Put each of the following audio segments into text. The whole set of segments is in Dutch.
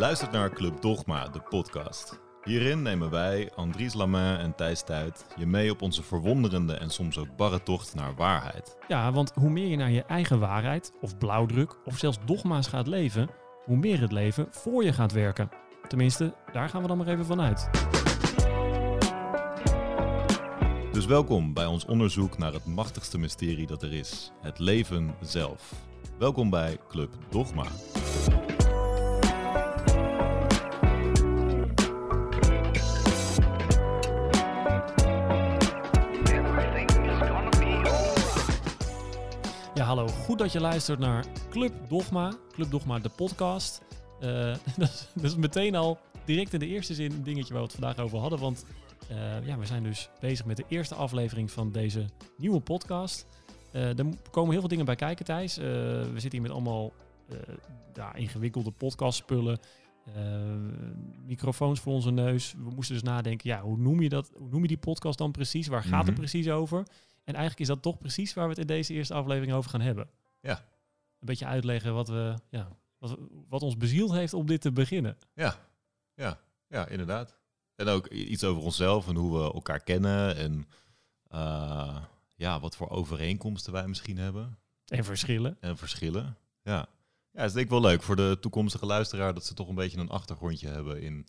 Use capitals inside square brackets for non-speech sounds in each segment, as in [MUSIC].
luistert naar Club Dogma, de podcast. Hierin nemen wij, Andries Lamain en Thijs Tuit, je mee op onze verwonderende en soms ook barre tocht naar waarheid. Ja, want hoe meer je naar je eigen waarheid, of blauwdruk, of zelfs dogma's gaat leven, hoe meer het leven voor je gaat werken. Tenminste, daar gaan we dan maar even vanuit. Dus welkom bij ons onderzoek naar het machtigste mysterie dat er is: het leven zelf. Welkom bij Club Dogma. Goed dat je luistert naar Club Dogma. Club Dogma, de podcast. Uh, [LAUGHS] dat, is, dat, is, meteen al direct in de eerste zin een dingetje waar we het vandaag over hadden. Want uh, ja, we zijn dus bezig met de eerste aflevering van deze nieuwe podcast. Uh, er komen heel veel dingen bij kijken, Thijs. we zitten hier met allemaal ja, ingewikkelde podcastspullen. microfoons voor onze neus. We moesten dus nadenken, ja, hoe noem je dat? Hoe noem je die podcast dan precies? Waar gaat mm -hmm. het precies over? En eigenlijk is dat toch precies waar we het in deze eerste aflevering over gaan hebben. Ja. Een beetje uitleggen wat, we, ja, wat, wat ons bezield heeft om dit te beginnen. Ja, ja, ja, inderdaad. En ook iets over onszelf en hoe we elkaar kennen en uh, ja, wat voor overeenkomsten wij misschien hebben. En verschillen. En verschillen, ja. Ja, is denk ik wel leuk voor de toekomstige luisteraar dat ze toch een beetje een achtergrondje hebben in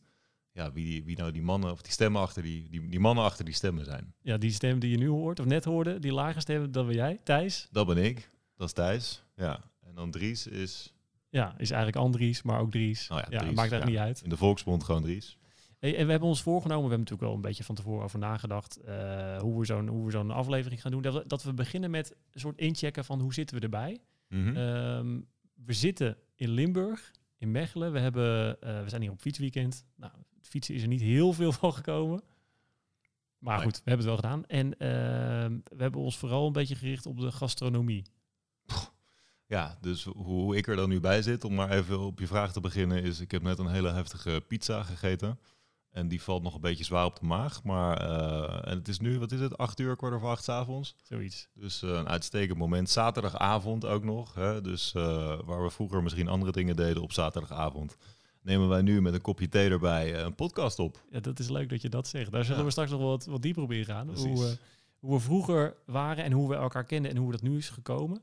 ja, wie, wie nou die mannen of die stemmen achter die, die, die mannen achter die stemmen zijn. Ja, die stem die je nu hoort of net hoorde, die lage stem, dat ben jij, Thijs. Dat ben ik, dat is Thijs, ja. En dan Dries is... Ja, is eigenlijk Andries, maar ook Dries. Oh ja, maakt eigenlijk ja. niet uit. In de volksmond gewoon Dries. Hey, en we hebben ons voorgenomen, we hebben natuurlijk wel een beetje van tevoren over nagedacht, uh, hoe we zo'n hoe we zo'n aflevering gaan doen. Dat we, dat we beginnen met een soort inchecken van hoe zitten we erbij. Mhm. Um, we zitten in Limburg, in Mechelen. We, hebben, uh, we zijn hier op fietsweekend. Nou, fietsen is er niet heel veel van gekomen. Maar Nee. goed, we hebben het wel gedaan. En uh, we hebben ons vooral een beetje gericht op de gastronomie. Ja, dus hoe ik er dan nu bij zit, om maar even op je vraag te beginnen, is ik heb net een hele heftige pizza gegeten. En die valt nog een beetje zwaar op de maag. Maar uh, en het is nu, wat is het, acht uur, kwart over acht avonds. Zoiets. Dus uh, een uitstekend moment. Zaterdagavond ook nog. Hè? Dus uh, waar we vroeger misschien andere dingen deden op zaterdagavond, nemen wij nu met een kopje thee erbij een podcast op. Ja, dat is leuk dat je dat zegt. Daar zullen Ja. we straks nog wat, wat dieper op ingaan. Hoe, hoe we vroeger waren en hoe we elkaar kenden en hoe dat nu is gekomen.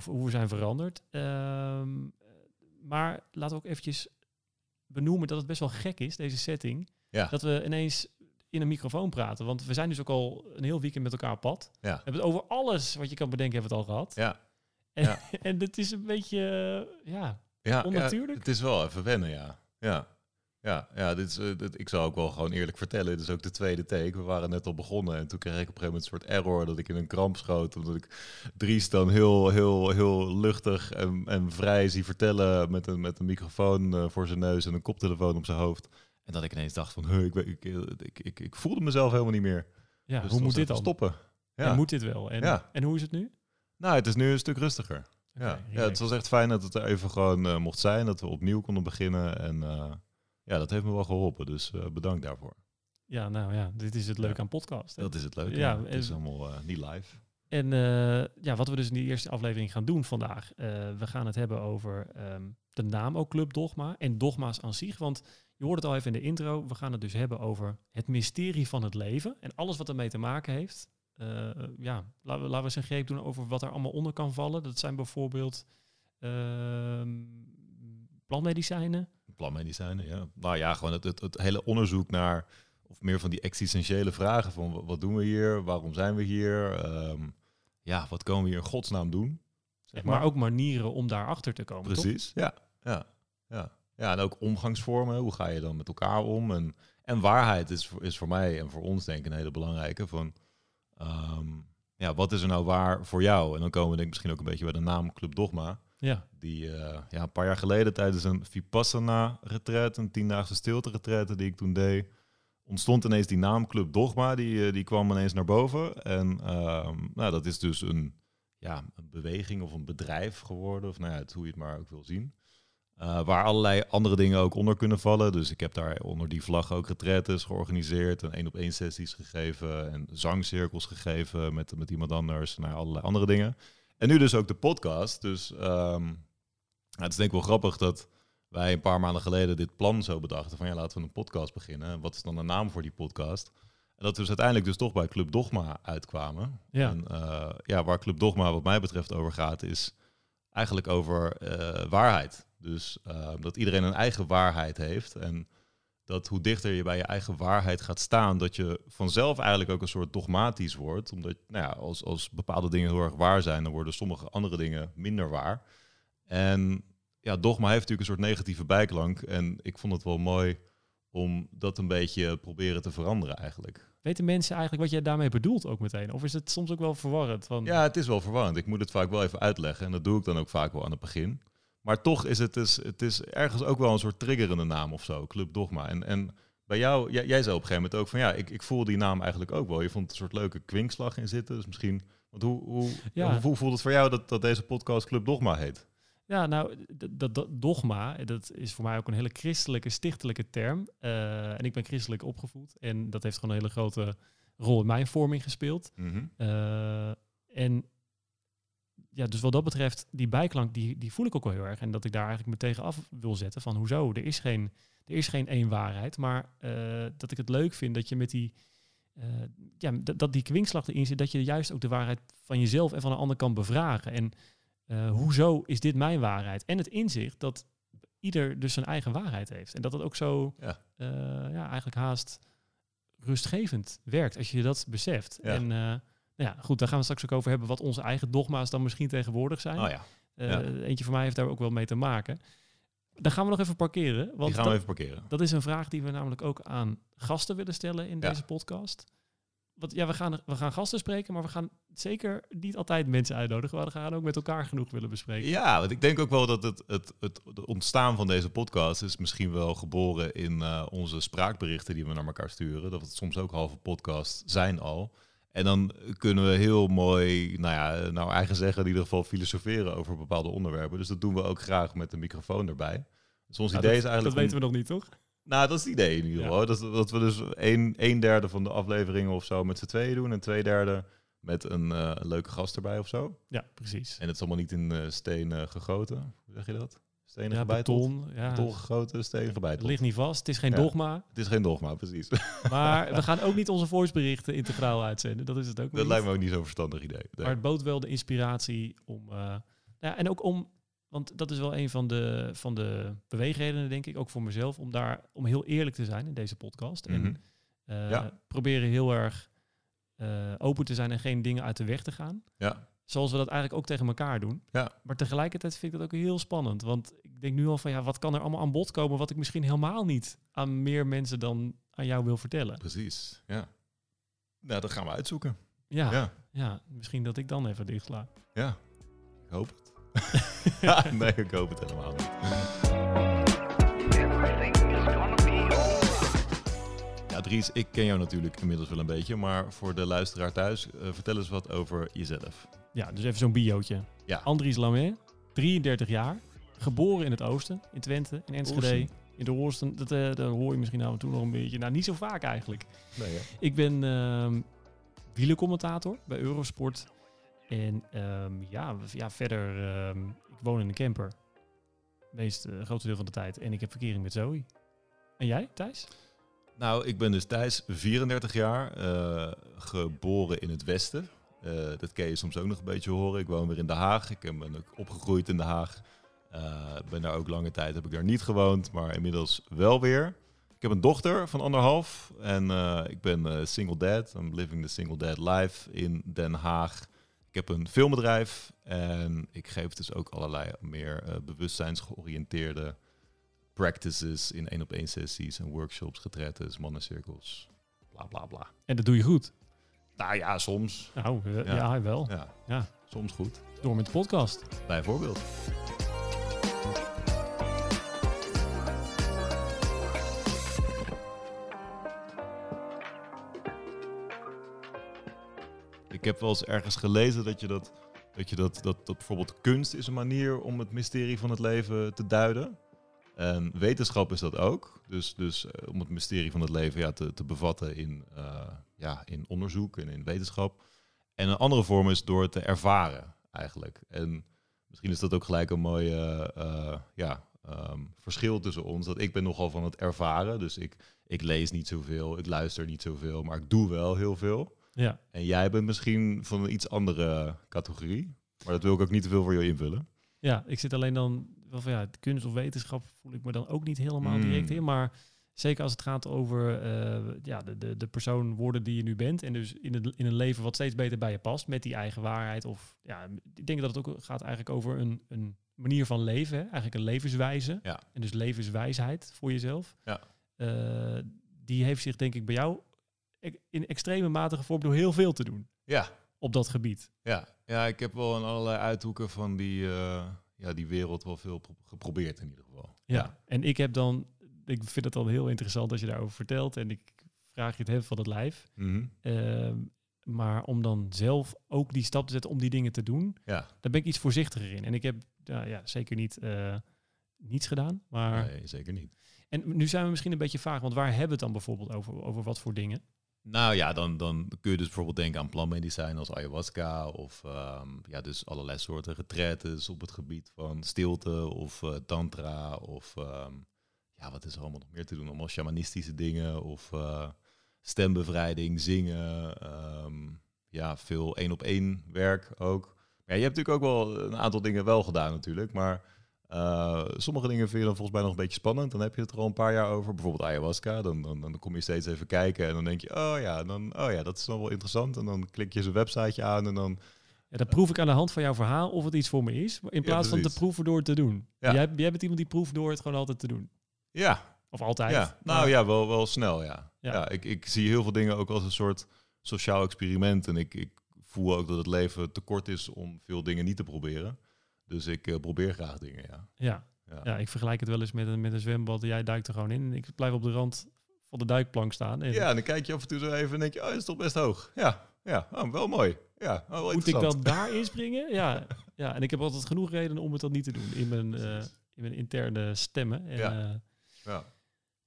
Of hoe we zijn veranderd. Um, maar laten we ook eventjes benoemen dat het best wel gek is, deze setting. Ja. Dat we ineens in een microfoon praten. Want we zijn dus ook al een heel weekend met elkaar op pad. Ja. We hebben het over alles wat je kan bedenken, hebben we het al gehad. Ja. En, Ja. [LAUGHS] en het is een beetje, ja, Ja, Onnatuurlijk? het is wel even wennen, ja. Ja, ja, ja dit is, uh, dit, ik zal ook wel gewoon eerlijk vertellen. Dit is ook de tweede take. We waren net al begonnen en toen kreeg ik op een gegeven moment een soort error dat ik in een kramp schoot. Omdat ik Dries dan heel, heel, heel luchtig en, en vrij zie vertellen met een, met een microfoon uh, voor zijn neus en een koptelefoon op zijn hoofd. En dat ik ineens dacht van, huh, ik, weet- ik, ik, ik, ik voelde mezelf helemaal niet meer. ja Dus hoe moet dit dan? Stoppen. Ja. Moet dit wel? En, Ja. en hoe is het nu? Nou, het is nu een stuk rustiger. Ja. Het was echt fijn dat het er even gewoon eh, mocht zijn. Dat we opnieuw konden beginnen. En eh, ja, dat heeft me wel geholpen. Dus eh, bedankt daarvoor. Ja, nou ja, dit is het leuke Ja. aan podcast. hè. Dat is het leuke. Ja, het is allemaal eh, niet live. En eh, ja, wat we dus in die eerste aflevering gaan doen vandaag. we gaan het hebben over ehm, de naam ook Club Dogma en dogma's aan zich. Want je hoort het al even in de intro. We gaan het dus hebben over het mysterie van het leven. En alles wat ermee te maken heeft. Ja, laten we, laten we eens een greep doen over wat er allemaal onder kan vallen. Dat zijn bijvoorbeeld ehm, plantmedicijnen. Planmedicijnen, ja. Nou ja, gewoon het, het, het hele onderzoek naar... of meer van die existentiële vragen van... wa- wat doen we hier? Waarom zijn we hier? Ehm, ja, wat komen we hier in godsnaam doen? Zeg Maar ook manieren om daarachter te komen. toch? Precies, ja. ja. Ja. Ja, en ook omgangsvormen. Hoe ga je dan met elkaar om? En, en waarheid is, voor- is voor mij en voor ons denk ik een hele belangrijke. Van, ehm, ja, wat is er nou waar voor jou? En dan komen we denk ik misschien ook een beetje bij de naam Club Dogma. Ja, Die eh, ja, een paar jaar geleden tijdens een Vipassana-retreat, een tiendaagse stilte-retreat die ik toen deed, ontstond ineens die naam Club Dogma. Die, eh, die kwam ineens naar boven. En ehm, nou, dat is dus een, ja, een beweging of een bedrijf geworden. Of nou ja, het, hoe je het maar ook wil zien. Eh, waar allerlei andere dingen ook onder kunnen vallen. Dus ik heb daar onder die vlag ook retretes georganiseerd. En één op één sessies gegeven. En zangcirkels gegeven met, met iemand anders. Nou, allerlei andere dingen. En nu dus ook de podcast. Dus ehm, het is denk ik wel grappig dat wij een paar maanden geleden dit plan zo bedachten van ja, laten we een podcast beginnen. Wat is dan de naam voor die podcast? En dat we dus uiteindelijk dus toch bij Club Dogma uitkwamen. Ja. En eh, ja, waar Club Dogma wat mij betreft over gaat, is eigenlijk over eh, waarheid. Dus eh, dat iedereen een eigen waarheid heeft. En dat hoe dichter je bij je eigen waarheid gaat staan, dat je vanzelf eigenlijk ook een soort dogmatisch wordt. Omdat nou ja, als, als bepaalde dingen heel erg waar zijn, dan worden sommige andere dingen minder waar. En ja, dogma heeft natuurlijk een soort negatieve bijklank. En ik vond het wel mooi om dat een beetje proberen te veranderen eigenlijk. Weten mensen eigenlijk wat jij daarmee bedoelt ook meteen? Of is het soms ook wel verwarrend? Ja, het is wel verwarrend. Ik moet het vaak wel even uitleggen. En dat doe ik dan ook vaak wel aan het begin. Maar toch is het, dus, het is ergens ook wel een soort triggerende naam of zo. Club Dogma. En, en bij jou, jij, jij zei op een gegeven moment ook van ja, ik, ik voel die naam eigenlijk ook wel. Je vond een soort leuke kwinkslag in zitten. Dus misschien, want hoe, hoe, Ja. hoe voelt het voor jou dat, dat deze podcast Club Dogma heet? Ja, nou, dat dogma, dat is voor mij ook een hele christelijke, stichtelijke term. Eh, en ik ben christelijk opgevoed. En dat heeft gewoon een hele grote rol in mijn vorming gespeeld. Mhm. Eh, en ja, dus wat dat betreft, die bijklank, die, die voel ik ook wel heel erg. En dat ik daar eigenlijk me tegen af wil zetten van hoezo, er is geen, er is geen één waarheid. Maar eh, dat ik het leuk vind dat je met die, eh, ja, dat, dat die kwinkslag erin zit, dat je juist ook de waarheid van jezelf en van een ander kan bevragen. En eh, hoezo is dit mijn waarheid? En het inzicht dat ieder dus zijn eigen waarheid heeft. En dat het ook zo, Ja. ja, eigenlijk haast rustgevend werkt als je dat beseft. Ja. En ja, goed, daar gaan we straks ook over hebben wat onze eigen dogma's dan misschien tegenwoordig zijn. Oh ja, Eh, ja. Eentje van mij heeft daar ook wel mee te maken. Dan gaan we nog even parkeren. Want die gaan dat, we even parkeren. dat is een vraag die we namelijk ook aan gasten willen stellen in Ja. deze podcast. Want ja, we gaan, we gaan gasten spreken, maar we gaan zeker niet altijd mensen uitnodigen. We gaan ook met elkaar genoeg willen bespreken. Ja, want ik denk ook wel dat het, het, het, het ontstaan van deze podcast is misschien wel geboren in eh, onze spraakberichten die we naar elkaar sturen. Dat het soms ook halve podcast zijn al. En dan kunnen we heel mooi, nou ja, nou eigen zeggen in ieder geval filosoferen over bepaalde onderwerpen. Dus dat doen we ook graag met de microfoon erbij. Dus ons Nou, idee dat, is eigenlijk... dat weten we nog niet, toch? Nou, dat is het idee in ieder Ja. geval. Dat, dat we dus een, een derde van de afleveringen of zo met z'n tweeën doen. En twee derde met een, eh, een leuke gast erbij of zo. Ja, precies. En het is allemaal niet in eh, steen gegoten. Hoe zeg je dat? Stenen Ja, gebeiteld? beton. Ja, Beton gegoten, steen het gebeiteld. ligt niet vast. Het is geen Ja. dogma. Het is geen dogma, precies. [LAUGHS] Maar we gaan ook niet onze voiceberichten integraal uitzenden. Dat is het ook dat niet. lijkt me ook niet zo'n verstandig idee. Nee. Maar het bood wel de inspiratie om. eh, ja, en ook om. Want dat is wel een van de, van de beweegredenen, denk ik, ook voor mezelf, om daar om heel eerlijk te zijn in deze podcast. Mhm. En eh, Ja. proberen heel erg eh, open te zijn en geen dingen uit de weg te gaan. Ja, Zoals we dat eigenlijk ook tegen elkaar doen. Ja. Maar tegelijkertijd vind ik dat ook heel spannend. Want ik denk nu al van ja, wat kan er allemaal aan bod komen wat ik misschien helemaal niet aan meer mensen dan aan jou wil vertellen. precies. Ja. Nou, dat gaan we uitzoeken. Ja, ja. Ja, misschien dat ik dan even dichtsla. ja. Ik hoop het. ja, [LAUGHS] [LAUGHS] nee, ik hoop het helemaal niet. Dries, ik ken jou natuurlijk inmiddels wel een beetje. Maar voor de luisteraar thuis, eh, vertel eens wat over jezelf. Ja, dus even zo'n biootje. Ja. Andries Lamé, 33 jaar, geboren in het oosten, in Twente, in Enschede, Oosten. in de Horsten. Dat, eh dat hoor je misschien nou en toe nog een beetje. Nou, niet zo vaak eigenlijk. Nee? Ik ben ehm wielercommentator bij Eurosport. En ehm, ja, ja, verder, ehm, ik woon in een camper. Meest eh, grote deel van de tijd. En ik heb verkering met Zoe. En jij, Thijs? Nou, ik ben dus Thijs, 34 jaar, eh, geboren in het Westen. Eh, dat kun je soms ook nog een beetje horen. Ik woon weer in Den Haag. Ik ben ook opgegroeid in Den Haag. Eh, ben daar ook lange tijd, heb ik daar niet gewoond, maar inmiddels wel weer. Ik heb een dochter van anderhalf en ik ben single dad. I'm living the single dad life in Den Haag. Ik heb een filmbedrijf en ik geef dus ook allerlei meer bewustzijnsgeoriënteerde practices in één op één sessies en workshops, retretes, mannencirkels, bla bla bla. En dat doe je goed. Nou ja, soms. Nou, eh, ja, Ja. wel. Ja, Ja. soms goed. Door met de podcast. Bijvoorbeeld. Ik heb wel eens ergens gelezen dat je dat, dat, je dat, dat, dat bijvoorbeeld kunst is een manier om het mysterie van het leven te duiden. En wetenschap is dat ook. Dus, dus eh, om het mysterie van het leven ja, te, te bevatten in, eh, ja, in onderzoek en in wetenschap. En een andere vorm is door het te ervaren, eigenlijk. En misschien is dat ook gelijk een mooie eh, ja, ehm, verschil tussen ons. Dat ik ben nogal van het ervaren. Dus ik, ik lees niet zoveel, ik luister niet zoveel, maar ik doe wel heel veel. Ja, En jij bent misschien van een iets andere categorie. Maar dat wil ik ook niet te veel voor je invullen. ja, ik zit alleen dan wel van ja, kunst of wetenschap voel ik me dan ook niet helemaal direct Mm. in. Maar zeker als het gaat over eh, ja, de, de, de persoon worden die je nu bent. En dus in, het, in een leven wat steeds beter bij je past. Met die eigen waarheid. Of ja, ik denk dat het ook gaat eigenlijk over een, een manier van leven. Hè? Eigenlijk een levenswijze. Ja. En dus levenswijsheid voor jezelf. Ja. Eh, die heeft zich denk ik bij jou in extreme mate gevormd door heel veel te doen Ja, op dat gebied. ja. ja ik heb wel in allerlei uithoeken van die, eh, ja, die wereld wel veel pro- geprobeerd in ieder geval. Ja. En ik heb dan, ik vind het dan heel interessant als je daarover vertelt. En ik vraag je het hebben van het lijf. Mhm. Ehm, maar om dan zelf ook die stap te zetten om die dingen te doen, Ja, daar ben ik iets voorzichtiger in. En ik heb nou ja, zeker niet eh, niets gedaan. Maar, nee, zeker niet. En nu zijn we misschien een beetje vaag, want waar hebben we het dan bijvoorbeeld over? Over wat voor dingen? Nou ja, dan, dan kun je dus bijvoorbeeld denken aan plantmedicijn als ayahuasca of ehm, ja, dus allerlei soorten retraites op het gebied van stilte of eh, tantra of ehm, ja, wat is er allemaal nog meer te doen? Allemaal shamanistische dingen of eh, stembevrijding, zingen, ehm, ja, veel één op één werk ook. Ja, je hebt natuurlijk ook wel een aantal dingen wel gedaan natuurlijk, maar eh, sommige dingen vind je dan volgens mij nog een beetje spannend. Dan heb je het er al een paar jaar over. Bijvoorbeeld ayahuasca. Dan, dan, dan kom je steeds even kijken en dan denk je, oh ja, dan, oh ja, dat is dan wel interessant. En dan klik je zijn websiteje aan en dan, Ja, dan proef ik aan de hand van jouw verhaal of het iets voor me is. In plaats van te proeven door het te doen. Ja. Jij, jij bent iemand die proeft door het gewoon altijd te doen. ja, Of altijd. ja. nou ja, wel, wel snel, ja. Ja. ja. ik, ik zie heel veel dingen ook als een soort sociaal experiment. En ik, ik voel ook dat het leven te kort is om veel dingen niet te proberen. Dus ik eh, probeer graag dingen, ja. Ja. Ja. ja, ik vergelijk het wel eens met een, met een zwembad. Jij duikt er gewoon in en ik blijf op de rand van de duikplank staan. En Ja, en dan kijk je af en toe zo even en denk je, oh, is toch best hoog. Ja, ja, oh, wel mooi. Ja, oh, wel Moet ik dan daar [LAUGHS] inspringen? Ja. ja, en ik heb altijd genoeg redenen om het dan niet te doen in mijn, eh, in mijn interne stemmen. En, Ja. eh, Ja.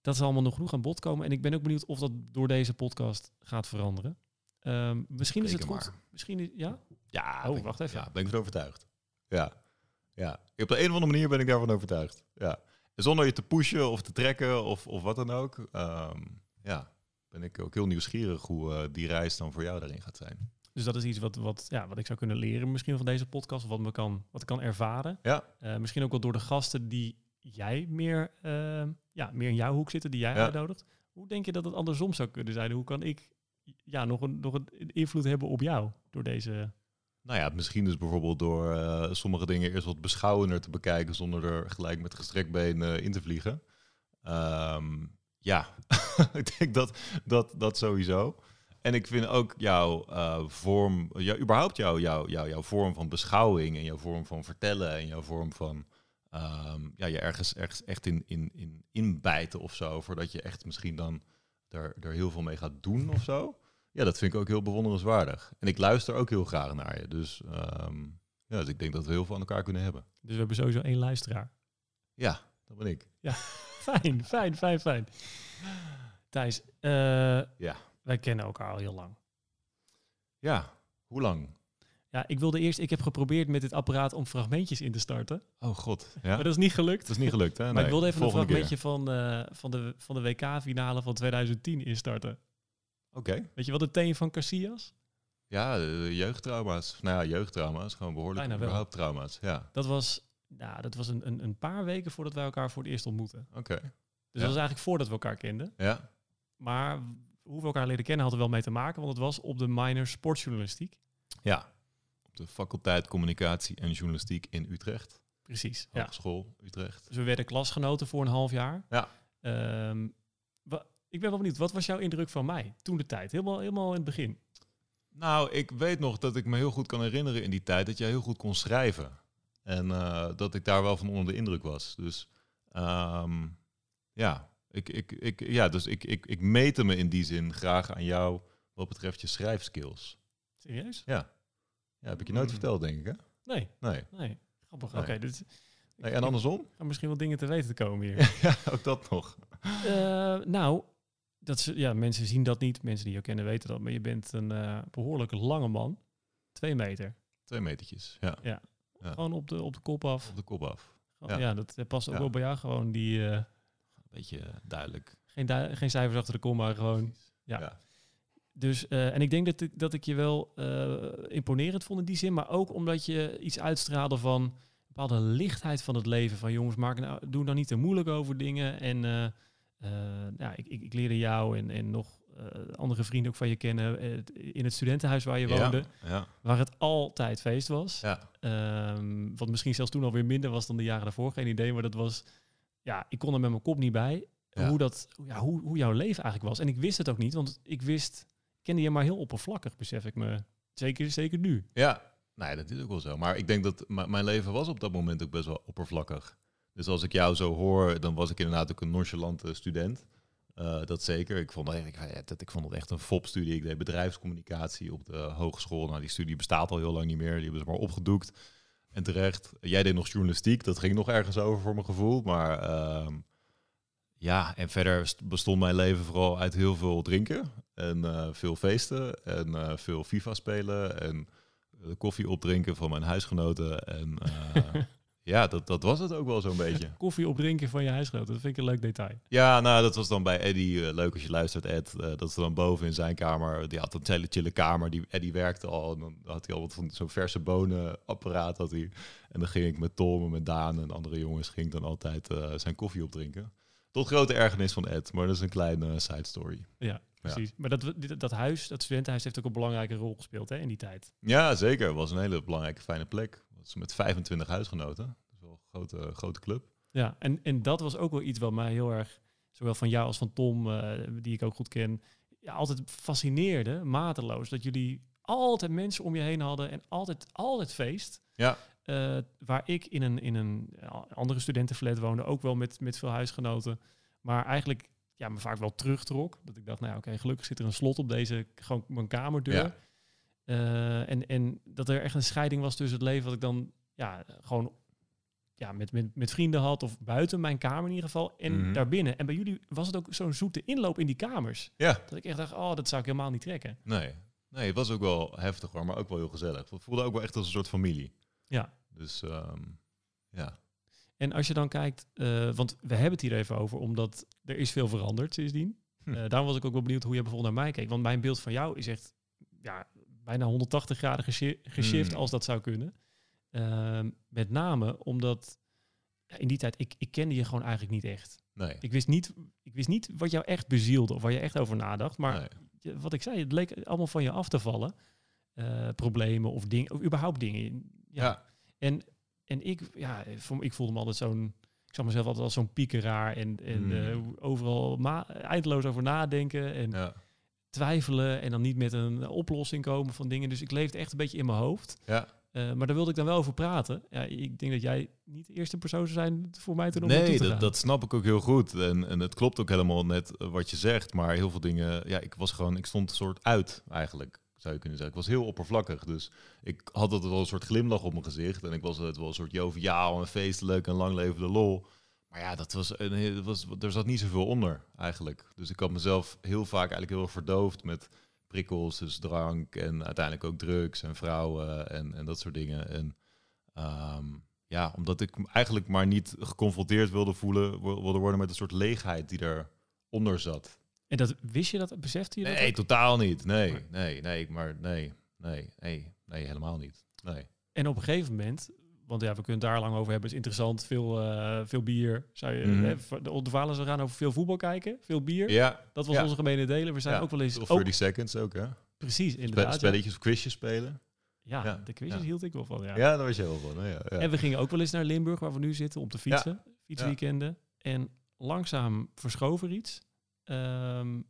dat zal allemaal nog genoeg aan bod komen. En ik ben ook benieuwd of dat door deze podcast gaat veranderen. Ehm, misschien is het goed. maar. Misschien is, ja? Ja, Oh, ik- wacht even. Ja, ben ik van overtuigd. Ja. Ja. Op de een of andere manier ben ik daarvan overtuigd. Ja. Zonder je te pushen of te trekken of, of wat dan ook. ehm, ja, ben ik ook heel nieuwsgierig hoe eh, die reis dan voor jou daarin gaat zijn. Dus dat is iets wat, wat, ja, wat ik zou kunnen leren misschien van deze podcast. Of wat, me kan, wat ik kan ervaren. Ja. Eh, misschien ook wel door de gasten die jij meer, eh, ja, meer in jouw hoek zitten, die jij Ja. uitnodigt. Hoe denk je dat het andersom zou kunnen zijn? Hoe kan ik ja, nog, een, nog een invloed hebben op jou door deze... Nou ja, misschien dus bijvoorbeeld door eh, sommige dingen eerst wat beschouwender te bekijken zonder er gelijk met gestrekt been in te vliegen. Ehm, ja, [LAUGHS] ik denk dat, dat dat sowieso. En ik vind ook jouw eh, vorm, ja, überhaupt jouw, jouw, jouw, jouw vorm van beschouwing en jouw vorm van vertellen en jouw vorm van ehm, ja, je ergens, ergens echt in, in, in inbijten of zo, voordat je echt misschien dan er, er heel veel mee gaat doen of zo. Ja, dat vind ik ook heel bewonderenswaardig. En ik luister ook heel graag naar je. Dus, ehm, ja, dus ik denk dat we heel veel aan elkaar kunnen hebben. Dus we hebben sowieso één luisteraar. Ja, dat ben ik. [LAUGHS] Fijn, fijn, fijn, fijn. Thijs, eh, Ja. wij kennen elkaar al heel lang. Ja, hoe lang? Ja, ik wilde eerst, ik heb geprobeerd met dit apparaat om fragmentjes in te starten. Oh god. Ja? Maar dat is niet gelukt. Dat is niet gelukt, hè? [LAUGHS] Maar Nee, ik wilde even een fragmentje van, eh, van de, van de WK-finale van 2010 instarten. Oké. Weet je wat het thema van Casillas? Ja, de jeugdtrauma's. Nou ja, jeugdtrauma's. Gewoon behoorlijk Bijna überhaupt trauma's. Ja, Dat was, nou, dat was een, een, een paar weken voordat wij elkaar voor het eerst ontmoetten. oké. Dus dat was eigenlijk voordat we elkaar kenden. Ja, Maar hoe we elkaar leren kennen had er wel mee te maken, want het was op de minor sportjournalistiek. ja. Op de faculteit Communicatie en Journalistiek in Utrecht. Precies. Ja. Hogeschool Utrecht. Dus we werden klasgenoten voor een half jaar. Ja. Ehm, wa- ik ben wel benieuwd, wat was jouw indruk van mij toen de tijd? Helemaal, helemaal in het begin. Nou, ik weet nog dat ik me heel goed kan herinneren in die tijd dat jij heel goed kon schrijven. En eh, dat ik daar wel van onder de indruk was. Dus ehm, ja, ik, ik, ik, ja, dus ik, ik, ik mete me in die zin graag aan jou wat betreft je schrijfskills. Serieus? Ja, ja heb ik je nooit Mm. verteld, denk ik, hè? Nee, Nee. nee. Grappig. Nee. Oké, dus nee en andersom? misschien wel dingen te weten te komen hier. [LAUGHS] ja, ook dat nog. Eh, nou, dat is, ja, mensen zien dat niet. Mensen die je kennen weten dat. Maar je bent een eh, behoorlijk lange man. Twee meter. Twee metertjes, ja. Ja. Ja. Gewoon op de, op de kop af. Op de kop af. Gewoon, Ja. ja. dat past ook wel bij jou. Gewoon die, eh, Een beetje eh, duidelijk. geen, du- geen cijfers achter de komma, gewoon Ja. Ja. Dus, en ik denk dat ik, dat ik je wel imponerend vond in die zin, maar ook omdat je iets uitstraalde van een bepaalde lichtheid van het leven. Van jongens, maak nou, doe nou niet te moeilijk over dingen. En ja, ik, ik, ik leerde jou en, en nog eh, andere vrienden ook van je kennen eh, in het studentenhuis waar je woonde, Ja, ja, waar het altijd feest was. ja. Ehm, wat misschien zelfs toen alweer minder was dan de jaren daarvoor, geen idee. Maar dat was, ja, ik kon er met mijn kop niet bij. Ja. Hoe, dat, ja, hoe, hoe jouw leven eigenlijk was. En ik wist het ook niet, want ik wist, kende je maar heel oppervlakkig, besef ik me. Zeker, zeker nu. Ja, nee, dat is ook wel zo. Maar ik denk dat mijn leven was op dat moment ook best wel oppervlakkig. Dus als ik jou zo hoor, dan was ik inderdaad ook een nonchalante student. Eh, dat zeker. Ik vond, ik, ik, vond het echt een fopstudie. Ik deed bedrijfscommunicatie op de hogeschool. Nou, die studie bestaat al heel lang niet meer. Die hebben ze maar opgedoekt. En terecht. Jij deed nog journalistiek. Dat ging nog ergens over voor mijn gevoel. Maar ehm, ja, en verder st- bestond mijn leven vooral uit heel veel drinken. En eh, veel feesten. En eh, veel FIFA spelen. En de koffie opdrinken van mijn huisgenoten. En [LAUGHS] ja, dat, dat was het ook wel zo'n beetje. [LAUGHS] Koffie opdrinken van je huisgenoot, dat vind ik een leuk detail. Ja, nou, dat was dan bij Eddie. eh, leuk als je luistert, Ed. eh, dat is dan boven in zijn kamer. Die had een hele chille kamer. Die, Eddie werkte al. En dan had hij al wat van zo'n verse bonenapparaat. Had hij. En dan ging ik met Tom en met Daan en andere jongens... ging dan altijd eh, zijn koffie opdrinken. Tot grote ergernis van Ed. Maar dat is een kleine side story. Ja, precies. Maar dat, dit- dat huis, dat studentenhuis, heeft ook een belangrijke rol gespeeld hè, in die tijd. Ja, zeker. Het was een hele belangrijke, fijne plek. Was met 25 huisgenoten. Dat is wel een grote, grote club. Ja, en, en dat was ook wel iets wat mij heel erg, zowel van jou als van Tom, eh, die ik ook goed ken, ja, altijd fascineerde, mateloos. Dat jullie altijd mensen om je heen hadden en altijd, altijd feest. Ja. Eh, waar ik in een, in een andere studentenflat woonde, ook wel met, met veel huisgenoten. Maar eigenlijk ja, me vaak wel terugtrok. Dat ik dacht, nou ja, oké, gelukkig zit er een slot op deze, gewoon mijn kamerdeur. Ja. Eh, en, en dat er echt een scheiding was tussen het leven wat ik dan ja, gewoon ja, met, met, met vrienden had of buiten mijn kamer in ieder geval en Mhm. daarbinnen. En bij jullie was het ook zo'n zoete inloop in die kamers. Ja. Dat ik echt dacht, oh, dat zou ik helemaal niet trekken. Nee. Nee, het was ook wel heftig hoor, maar ook wel heel gezellig. Het voelde ook wel echt als een soort familie. Ja. Dus ehm, ja. En als je dan kijkt, eh, want we hebben het hier even over, omdat er is veel veranderd sindsdien. Hm. Eh, daarom was ik ook wel benieuwd hoe je bijvoorbeeld naar mij keek. Want mijn beeld van jou is echt ja, bijna 180 graden geshi- geshift, Hmm. als dat zou kunnen. Ehm, met name omdat ja, in die tijd, ik, ik kende je gewoon eigenlijk niet echt. Nee. Ik wist niet, ik wist niet wat jou echt bezielde of waar je echt over nadacht. Maar nee. je- wat ik zei, het leek allemaal van je af te vallen. Eh, problemen of dingen, of überhaupt dingen. Ja. Ja. En, en ik, ja, ik voelde me altijd zo'n, ik zag mezelf altijd als zo'n piekeraar en, en Hmm. eh, overal eindeloos over nadenken en Ja. twijfelen en dan niet met een oplossing komen van dingen. Dus ik leefde echt een beetje in mijn hoofd. Ja. Eh, maar daar wilde ik dan wel over praten. Ja, ik denk dat jij niet de eerste persoon zou zijn voor mij toen om Nee, te dat, dat snap ik ook heel goed. En, en het klopt ook helemaal net eh, wat je zegt. Maar heel veel dingen, ja, ik was gewoon, ik stond een soort uit eigenlijk, zou je kunnen zeggen. Ik was heel oppervlakkig. Dus ik had altijd wel een soort glimlach op mijn gezicht. En ik was het wel een soort joviaal en feestelijk en lang leven de lol. Maar ja, dat was, een, was, er zat niet zoveel onder eigenlijk. Dus ik had mezelf heel vaak eigenlijk heel verdoofd met prikkels, dus drank en uiteindelijk ook drugs en vrouwen en, en dat soort dingen. En ehm, ja, omdat ik eigenlijk maar niet geconfronteerd wilde voelen, wil- wilde worden met een soort leegheid die eronder zat. En dat wist je dat, besefte je dat? Nee, ook? totaal niet. Nee, Nee. nee, maar nee, nee, nee, nee, helemaal niet. Nee. En op een gegeven moment, want ja, we kunnen het daar lang over hebben, is interessant. Veel, eh, veel bier. Zou je, hè, de, verhalen zou gaan over veel voetbal kijken, veel bier. Ja, Dat was Ja. onze gemene delen. We zijn Ja, ook wel eens... of Ook, 30 seconds ook, hè? precies, inderdaad. ja. spelletjes of quizjes spelen. Ja, Ja, de quizjes ja. hield ik wel van. Ja. Ja, daar was je wel van. hè, Ja, ja. En we gingen ook wel eens naar Limburg, waar we nu zitten, om te fietsen. Fietsweekenden. En langzaam verschoven er iets. Ehm,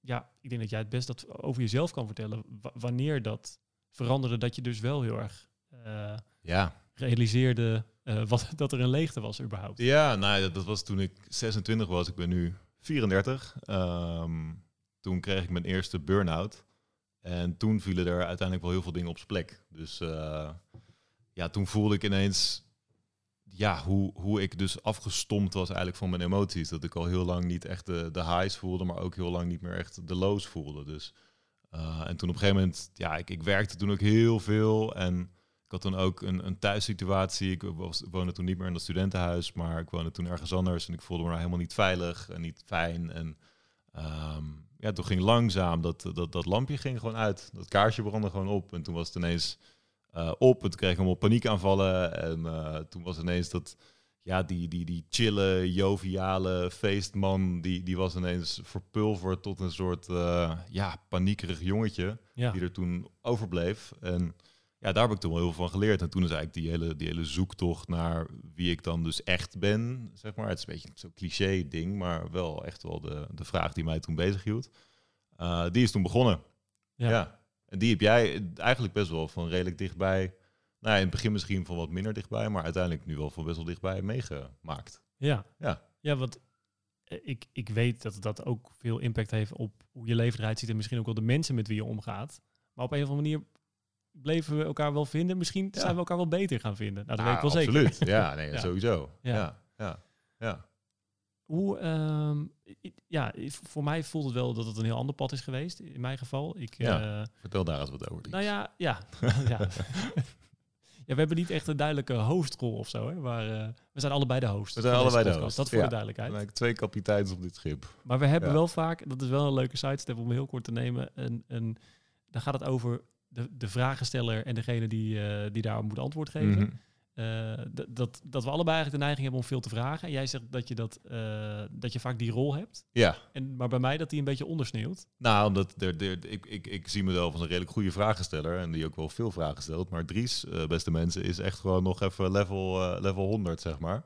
ja, ik denk dat jij het best dat over jezelf kan vertellen. wa- wanneer dat veranderde, dat je dus wel heel erg eh, ja. realiseerde eh, wat, [LAUGHS] dat er een leegte was überhaupt. Ja, nou, dat, dat was toen ik 26 was. Ik ben nu 34. Ehm, toen kreeg ik mijn eerste burn-out. En toen vielen er uiteindelijk wel heel veel dingen op zijn plek. Dus eh, ja, toen voelde ik ineens ja, hoe, hoe ik dus afgestompt was eigenlijk van mijn emoties. Dat ik al heel lang niet echt de, de highs voelde, maar ook heel lang niet meer echt de lows voelde. Dus, eh, en toen op een gegeven moment, ja, ik, ik werkte toen ook heel veel. En ik had toen ook een, een thuissituatie. Ik woonde toen niet meer in dat studentenhuis, maar ik woonde toen ergens anders. En ik voelde me daar helemaal niet veilig en niet fijn. En ehm, ja, toen ging langzaam dat, dat, dat lampje ging gewoon uit. Dat kaarsje brandde gewoon op. En toen was het ineens eh, op. En toen kreeg ik allemaal paniekaanvallen. En eh, toen was ineens dat ja, die, die, die chille, joviale feestman, die, die was ineens verpulverd tot een soort eh, ja, paniekerig jongetje, Ja. die er toen overbleef. En ja, daar heb ik toen wel heel veel van geleerd. En toen is eigenlijk die hele, die hele zoektocht naar wie ik dan dus echt ben, zeg maar. Het is een beetje zo'n cliché ding, maar wel echt wel de, de vraag die mij toen bezig hield. Eh, die is toen begonnen. Ja. Ja. En die heb jij eigenlijk best wel van redelijk dichtbij nou, in het begin misschien van wat minder dichtbij, maar uiteindelijk nu wel van best wel dichtbij meegemaakt. Ja. Ja. Ja, want eh, ik, ik weet dat dat ook veel impact heeft op hoe je leven eruit ziet en misschien ook wel de mensen met wie je omgaat. Maar op een of andere manier bleven we elkaar wel vinden. Misschien Ja. zijn we elkaar wel beter gaan vinden. Nou, dat weet ik wel zeker. absoluut. Ja, [LAUGHS] nee, Ja. sowieso. Ja. Ja, ja, ja. Hoe, i- ja, voor mij voelt het wel dat het een heel ander pad is geweest, in mijn geval. Ik, Ja. eh, Vertel daar eens wat over. Nou ja, ja. [LAUGHS] ja. ja, we hebben niet echt een duidelijke hoofdrol of zo. Hè? Maar eh, we zijn allebei de host. We zijn allebei de host, Dat voor ja. de duidelijkheid. Twee kapiteins op dit schip. Maar we hebben Ja. wel vaak, dat is wel een leuke sidestep om heel kort te nemen. Een, een, dan gaat het over de, de vragensteller en degene die, eh, die daar moet antwoord geven. Mhm. D- dat, dat we allebei eigenlijk de neiging hebben om veel te vragen. En jij zegt dat je, dat, eh, dat je vaak die rol hebt. Ja, En, maar bij mij dat die een beetje ondersneeuwt. nou, omdat er, er, ik, ik, ik zie mezelf als een redelijk goede vragensteller en die ook wel veel vragen stelt. Maar Dries, eh, beste mensen, is echt gewoon nog even level, eh, level 100, zeg maar.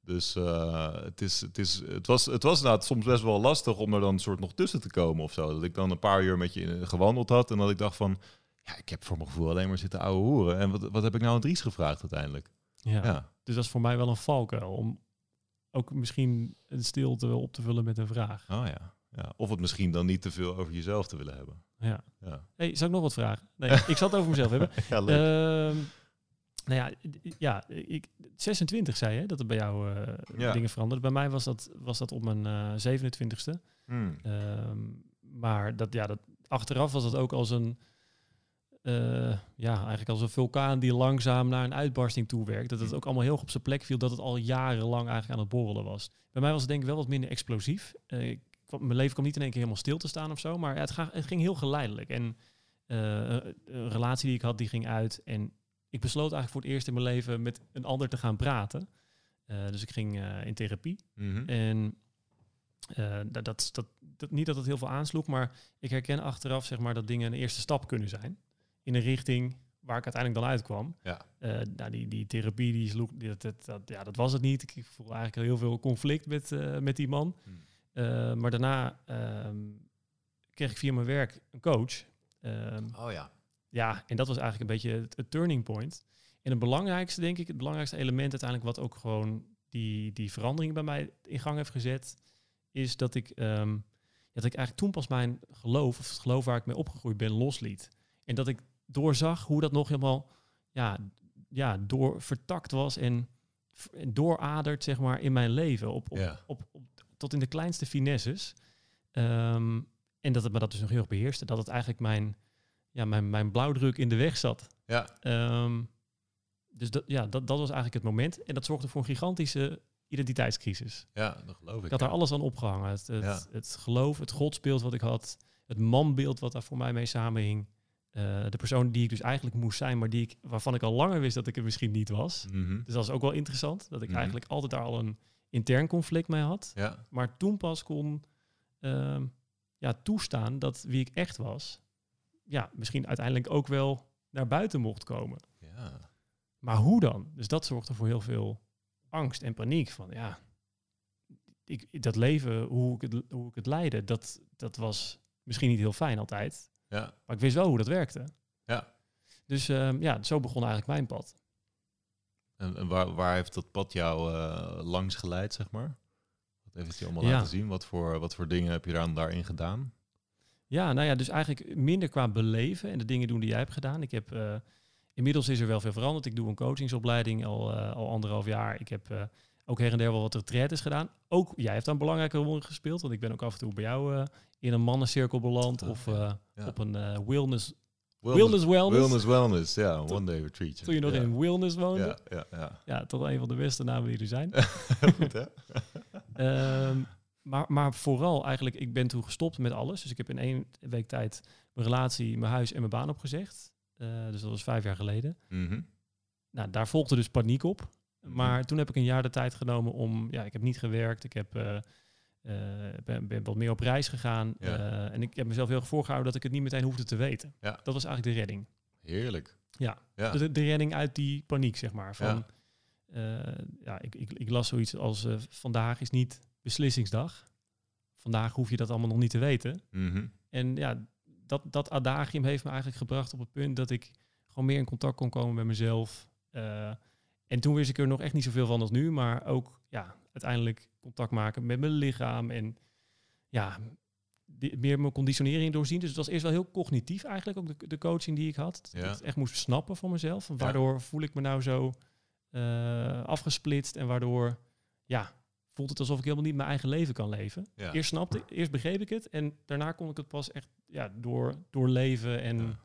Dus eh, het, is, het, is, het, was, het was inderdaad soms best wel lastig om er dan een soort nog tussen te komen of zo. Dat ik dan een paar uur met je gewandeld had en dat ik dacht van... Ja, ik heb voor mijn gevoel alleen maar zitten ouwe hoeren. En wat, wat heb ik nou aan Dries gevraagd uiteindelijk? Ja. Ja, Dus dat is voor mij wel een valkuil. Om ook misschien een stilte op te vullen met een vraag. oh ja. ja. Of het misschien dan niet te veel over jezelf te willen hebben. Ja. Ja, Hey, zal ik nog wat vragen? Nee, [LAUGHS] ik zal het over mezelf hebben. [LAUGHS] ja leuk. Ehm, nou ja, ja ik, 26 zei je dat er bij jou eh, Ja. dingen veranderden. Bij mij was dat, was dat op mijn eh 27ste. Hmm. Ehm, maar dat, ja, dat, achteraf was dat ook als een, eh, ja, eigenlijk als een vulkaan die langzaam naar een uitbarsting toe werkt. Dat het ook allemaal heel op zijn plek viel, dat het al jarenlang eigenlijk aan het borrelen was. Bij mij was het denk ik wel wat minder explosief. Eh, ik mijn leven kwam niet in één keer helemaal stil te staan of zo, maar ja, het, ga, het ging heel geleidelijk. En eh, een relatie die ik had, die ging uit. En ik besloot eigenlijk voor het eerst in mijn leven met een ander te gaan praten. Dus ik ging in therapie. Mhm. En dat, dat, niet dat het heel veel aansloeg, maar ik herken achteraf zeg maar, dat dingen een eerste stap kunnen zijn. In een richting waar ik uiteindelijk dan uitkwam. Ja. Eh, nou, die, die therapie, die sloeg, dat, dat, dat- ja, dat was het niet. Ik voelde eigenlijk heel veel conflict met, eh, met die man. Hmm. Eh, maar daarna ehm, kreeg ik via mijn werk een coach. Ehm, Oh ja. ja, en dat was eigenlijk een beetje het, het turning point. En het belangrijkste, denk ik, het belangrijkste element uiteindelijk wat ook gewoon die, die verandering bij mij in gang heeft gezet, is dat ik, ehm, dat ik eigenlijk toen pas mijn geloof, of het geloof waar ik mee opgegroeid ben, losliet. En dat ik doorzag hoe dat nog helemaal ja, ja, door vertakt was en, dooradert, zeg maar, in mijn leven. Op, op, Ja. op, op, tot in de kleinste finesses. Ehm, en dat het me dat dus nog heel erg beheerste. Dat het eigenlijk mijn, ja, mijn, mijn blauwdruk in de weg zat. Ja. Ehm, dus dat, ja, dat, dat was eigenlijk het moment. En dat zorgde voor een gigantische identiteitscrisis. Ja, dat geloof ik. Ik had ja. daar alles aan opgehangen. Het, het, Ja. het geloof, het godsbeeld wat ik had. Het manbeeld wat daar voor mij mee samenhing. Eh, de persoon die ik dus eigenlijk moest zijn, maar die ik, waarvan ik al langer wist dat ik het misschien niet was. Mhm. Dus dat is ook wel interessant. Dat ik Mhm. eigenlijk altijd daar al een intern conflict mee had. Ja. Maar toen pas kon ehm, ja, toestaan dat wie ik echt was, ja, misschien uiteindelijk ook wel naar buiten mocht komen. Ja. Maar hoe dan? Dus dat zorgde voor heel veel angst en paniek. Van ja, ik, dat leven, hoe ik het, hoe ik het leidde, dat, dat was misschien niet heel fijn altijd. Ja. Maar ik wist wel hoe dat werkte. Ja. Dus ehm, ja, zo begon eigenlijk mijn pad. En, en waar, waar heeft dat pad jou eh, langs geleid, zeg maar? Wat heeft het je allemaal Ja. laten zien? Wat voor, wat voor dingen heb je daar, daarin gedaan? Ja, nou ja, dus eigenlijk minder qua beleven en de dingen doen die jij hebt gedaan. Ik heb, eh, inmiddels is er wel veel veranderd. Ik doe een coachingsopleiding al, eh, al anderhalf jaar. Ik heb ook her en der wel wat retraites gedaan. Ook jij hebt daar een belangrijke rol in gespeeld. Want ik ben ook af en toe bij jou eh, in een mannencirkel beland. Oh, of ja. eh, Ja. op een eh, wellness Wilderness Wellness. Wellness, wellness, ja. One day retreat. Toen je nog in Wilderness woonde. Ja, ja, ja. Ja, toch een van de beste namen die er zijn. [LAUGHS] Goed, hè? [LAUGHS] Ehm, maar, maar vooral eigenlijk, ik ben toen gestopt met alles. Dus ik heb in één week tijd mijn relatie, mijn huis en mijn baan opgezegd. Dus dat was vijf jaar geleden. Mhm. Nou, daar volgde dus paniek op. Maar toen heb ik een jaar de tijd genomen om... Ja, ik heb niet gewerkt. Ik heb, eh, eh, ben, ben wat meer op reis gegaan. Ja. Eh, en ik heb mezelf heel erg voorgehouden dat ik het niet meteen hoefde te weten. Ja. Dat was eigenlijk de redding. Heerlijk. Ja. Ja. De, de redding uit die paniek, zeg maar. Van, Ja. ik, ik, ik las zoiets als... vandaag is niet beslissingsdag. Vandaag hoef je dat allemaal nog niet te weten. Mhm. En ja, dat, dat adagium heeft me eigenlijk gebracht op het punt dat ik gewoon meer in contact kon komen met mezelf. Eh, en toen wist ik er nog echt niet zoveel van als nu, maar ook ja, uiteindelijk contact maken met mijn lichaam en ja, die- meer mijn conditionering doorzien. Dus het was eerst wel heel cognitief eigenlijk, ook de, de coaching die ik had. Dat Ja. ik het echt moest snappen van mezelf. Waardoor voel ik me nou zo eh, afgesplitst en waardoor ja, voelt het alsof ik helemaal niet mijn eigen leven kan leven. Ja. Eerst snapte ik, eerst begreep ik het en daarna kon ik het pas echt ja, door, doorleven en.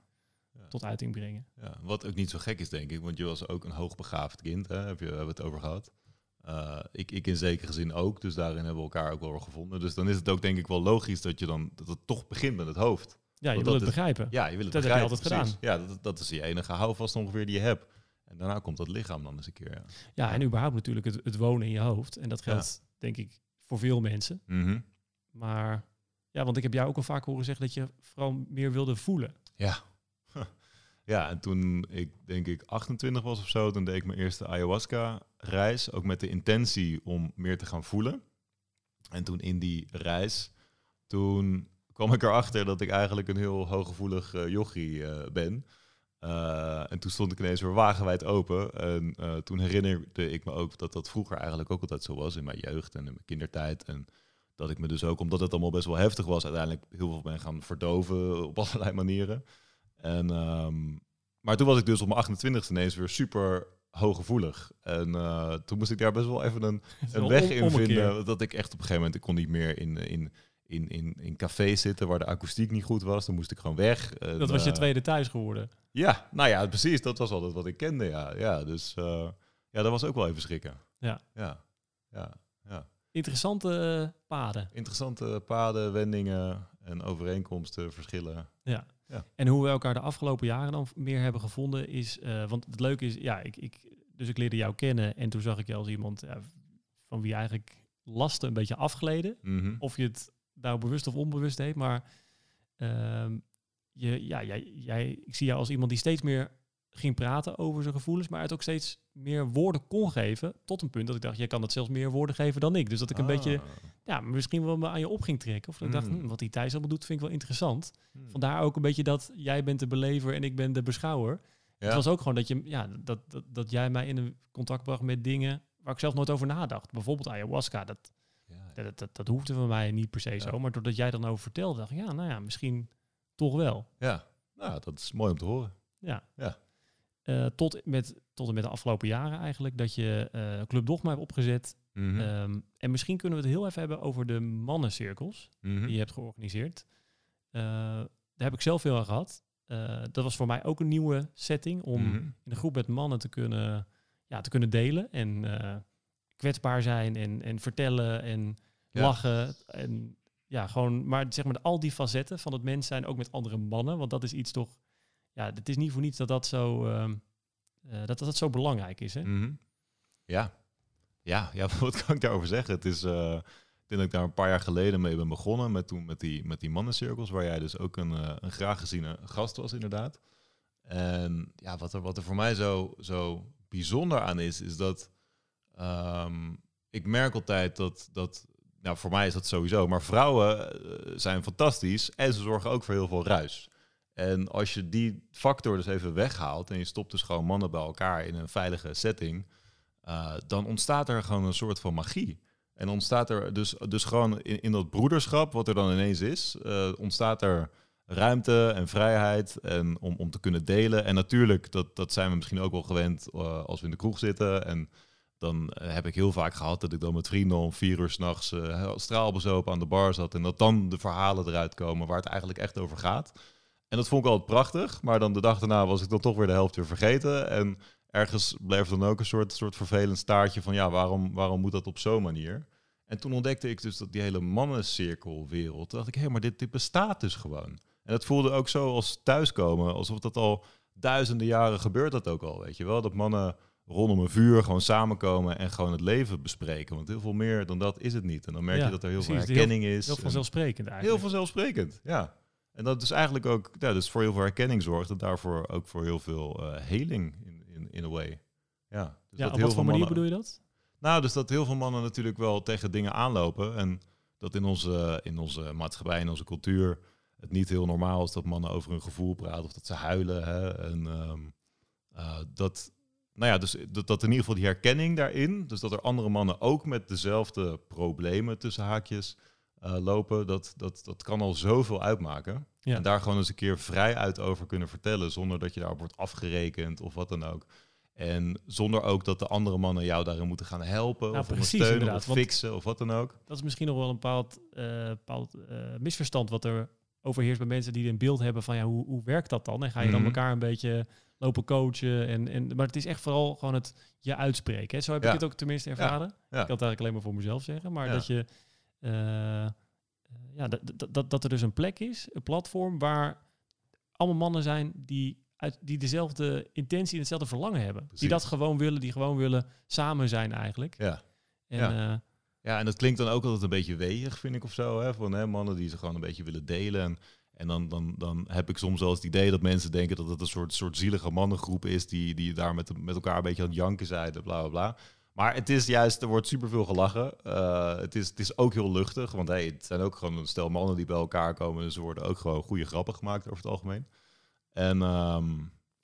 Tot uiting brengen. Ja, wat ook niet zo gek is, denk ik, want je was ook een hoogbegaafd kind, hè? Heb je, hebben we het over gehad. Eh, ik, ik in zekere zin ook, dus daarin hebben we elkaar ook wel gevonden. Dus dan is het ook denk ik wel logisch dat je dan dat het toch begint met het hoofd. Ja, je Want wil dat het is- begrijpen. Ja, je wil het Dat heb je begrijpen, altijd precies. Ja, dat, dat is je enige houvast ongeveer die je hebt. En daarna komt dat lichaam dan eens een keer. Ja. Ja, en überhaupt natuurlijk het, het wonen in je hoofd. En dat geldt denk ik voor veel mensen. Mhm. Maar ja, want ik heb jou ook al vaak horen zeggen dat je vooral meer wilde voelen. Ja. Ja, en toen ik denk ik 28 was of zo, toen deed ik mijn eerste ayahuasca-reis. Ook met de intentie om meer te gaan voelen. En toen in die reis, toen kwam ik erachter dat ik eigenlijk een heel hooggevoelig eh yogi eh, ben. Eh, en toen stond ik ineens weer wagenwijd open. En toen herinnerde ik me ook dat dat vroeger eigenlijk ook altijd zo was in mijn jeugd en in mijn kindertijd. En dat ik me dus ook, omdat het allemaal best wel heftig was, uiteindelijk heel veel ben gaan verdoven op [LAUGHS] allerlei manieren. En, ehm, maar toen was ik dus op mijn 28e ineens weer super hooggevoelig. En eh, toen moest ik daar best wel even een, [LAUGHS] een weg in vinden. Dat ik echt op een gegeven moment, ik kon niet meer in, in, in, in, in cafés zitten waar de akoestiek niet goed was. Dan moest ik gewoon weg. En, Dat was je eh, tweede thuis geworden. Ja, nou ja, precies. Dat was altijd wat ik kende, ja. Ja, dus eh, ja, dat was ook wel even schrikken. Ja. Ja, ja, ja. Interessante paden. Interessante paden, wendingen en overeenkomsten, verschillen. En hoe we elkaar de afgelopen jaren dan meer hebben gevonden is... eh, want het leuke is, ja, ik, ik, dus ik leerde jou kennen en toen zag ik je als iemand ja, van wie eigenlijk lasten een beetje afgleden. Mhm. Of je het nou bewust of onbewust deed, maar ehm, je, ja, jij, jij, ik zie jou als iemand die steeds meer ging praten over zijn gevoelens, maar het ook steeds meer woorden kon geven. Tot een punt dat ik dacht, jij kan het zelfs meer woorden geven dan ik. Dus dat ik een beetje, Ah. ja, misschien wel me aan je op ging trekken. Of dat ik dacht, Mm. hm, wat die Thijs allemaal doet, vind ik wel interessant. Hmm. Vandaar ook een beetje dat jij bent de belever en ik ben de beschouwer. Ja. Het was ook gewoon dat, je, ja, dat, dat, dat jij mij in een contact bracht met dingen waar ik zelf nooit over nadacht. Bijvoorbeeld ayahuasca, dat, Ja, dat, dat, dat hoefde van mij niet per se zo. Maar doordat jij dan over vertelde, dacht ik, ja, nou ja, misschien toch wel. ja. Nou, dat is mooi om te horen. Ja. Ja. Eh, tot, met, tot en met de afgelopen jaren eigenlijk, dat je eh, Club Dogma hebt opgezet. Mhm. Ehm, en misschien kunnen we het heel even hebben over de mannencirkels Mhm. die je hebt georganiseerd. Eh, daar heb ik zelf veel aan gehad. Eh, dat was voor mij ook een nieuwe setting om Mhm. in een groep met mannen te kunnen, ja, te kunnen delen en kwetsbaar zijn en, en vertellen en Ja. lachen. En ja, gewoon, maar zeg maar al die facetten van het mens zijn ook met andere mannen, want dat is iets toch, ja, het is niet voor niets dat dat zo, ehm, eh, dat, dat zo belangrijk is. Hè? Mhm. Ja. Ja, [LAUGHS] ja, wat kan ik daarover zeggen? Het is, eh, ik denk dat ik daar een paar jaar geleden mee ben begonnen, met, toen met die, met die mannencirkels, waar jij dus ook een, eh, een graag geziene gast was, inderdaad. En ja, wat er, wat er voor mij zo, zo bijzonder aan is, is dat ehm, ik merk altijd dat, dat, nou voor mij is dat sowieso, maar vrouwen zijn fantastisch en ze zorgen ook voor heel veel ruis. En als je die factor dus even weghaalt en je stopt dus gewoon mannen bij elkaar in een veilige setting, eh, dan ontstaat er gewoon een soort van magie. En ontstaat er dus, dus gewoon in, in dat broederschap, wat er dan ineens is, eh, ontstaat er ruimte en vrijheid en om, om te kunnen delen. En natuurlijk, dat, dat zijn we misschien ook wel gewend eh, als we in de kroeg zitten. En dan heb ik heel vaak gehad dat ik dan met vrienden om vier uur s'nachts uh, straalbezopen aan de bar zat. En dat dan de verhalen eruit komen waar het eigenlijk echt over gaat. En dat vond ik altijd prachtig. Maar dan de dag daarna was ik dan toch weer de helft weer vergeten. En ergens bleef dan ook een soort, soort vervelend staartje van... ja, waarom, waarom moet dat op zo'n manier? En toen ontdekte ik dus dat die hele mannencirkelwereld... Toen dacht ik, hé, maar dit, dit bestaat dus gewoon. En het voelde ook zo als thuiskomen. Alsof dat al duizenden jaren gebeurt dat ook al, weet je wel. Dat mannen rondom een vuur gewoon samenkomen en gewoon het leven bespreken. Want heel veel meer dan dat is het niet. En dan merk Ja, je dat er heel precies. veel Heel- herkenning is. Heel en- vanzelfsprekend Heel eigenlijk. vanzelfsprekend, ja. En dat is eigenlijk ook, ja, dus voor heel veel herkenning zorgt en daarvoor ook voor heel veel eh, heling in, in, in a way. Ja, dus ja, dat op heel wat voor manier mannen, bedoel je dat? Nou, dus dat heel veel mannen natuurlijk wel tegen dingen aanlopen en dat in onze, in onze maatschappij, in onze cultuur, het niet heel normaal is dat mannen over hun gevoel praten of dat ze huilen. Hè? En ehm, eh, dat, nou ja, dus dat, dat in ieder geval die herkenning daarin, dus dat er andere mannen ook met dezelfde problemen tussen haakjes eh, lopen, dat, dat, dat kan al zoveel uitmaken. Ja. En daar gewoon eens een keer vrij uit over kunnen vertellen, zonder dat je daarop wordt afgerekend of wat dan ook. En zonder ook dat de andere mannen jou daarin moeten gaan helpen Nou, of ondersteunen of fixen of wat dan ook. Dat is misschien nog wel een bepaald, eh, bepaald eh, misverstand wat er overheerst bij mensen die een beeld hebben van ja, hoe, hoe werkt dat dan? En ga je dan Mhm. elkaar een beetje lopen coachen? En, en, maar het is echt vooral gewoon het je uitspreken. Hè? Zo heb Ja. ik het ook tenminste ervaren. Ja. Ik kan het eigenlijk alleen maar voor mezelf zeggen. Maar dat je ja, dat, dat, dat, dat er dus een plek is, een platform waar allemaal mannen zijn die, uit, die dezelfde intentie en hetzelfde verlangen hebben. Die dat gewoon willen, die gewoon willen samen zijn eigenlijk. Ja. En, Ja. eh, Ja, en dat klinkt dan ook altijd een beetje weeg, vind ik of zo. Hè? Van hè, mannen die ze gewoon een beetje willen delen. En, en dan, dan, dan heb ik soms wel eens het idee dat mensen denken dat het een soort, soort zielige mannengroep is. Die, die daar met, met elkaar een beetje aan het janken zijn. Bla bla bla. Maar het is juist, er wordt superveel gelachen. Eh, het, is, het is ook heel luchtig. Want hey, het zijn ook gewoon een stel mannen die bij elkaar komen. Dus er worden ook gewoon goede grappen gemaakt over het algemeen. En ehm,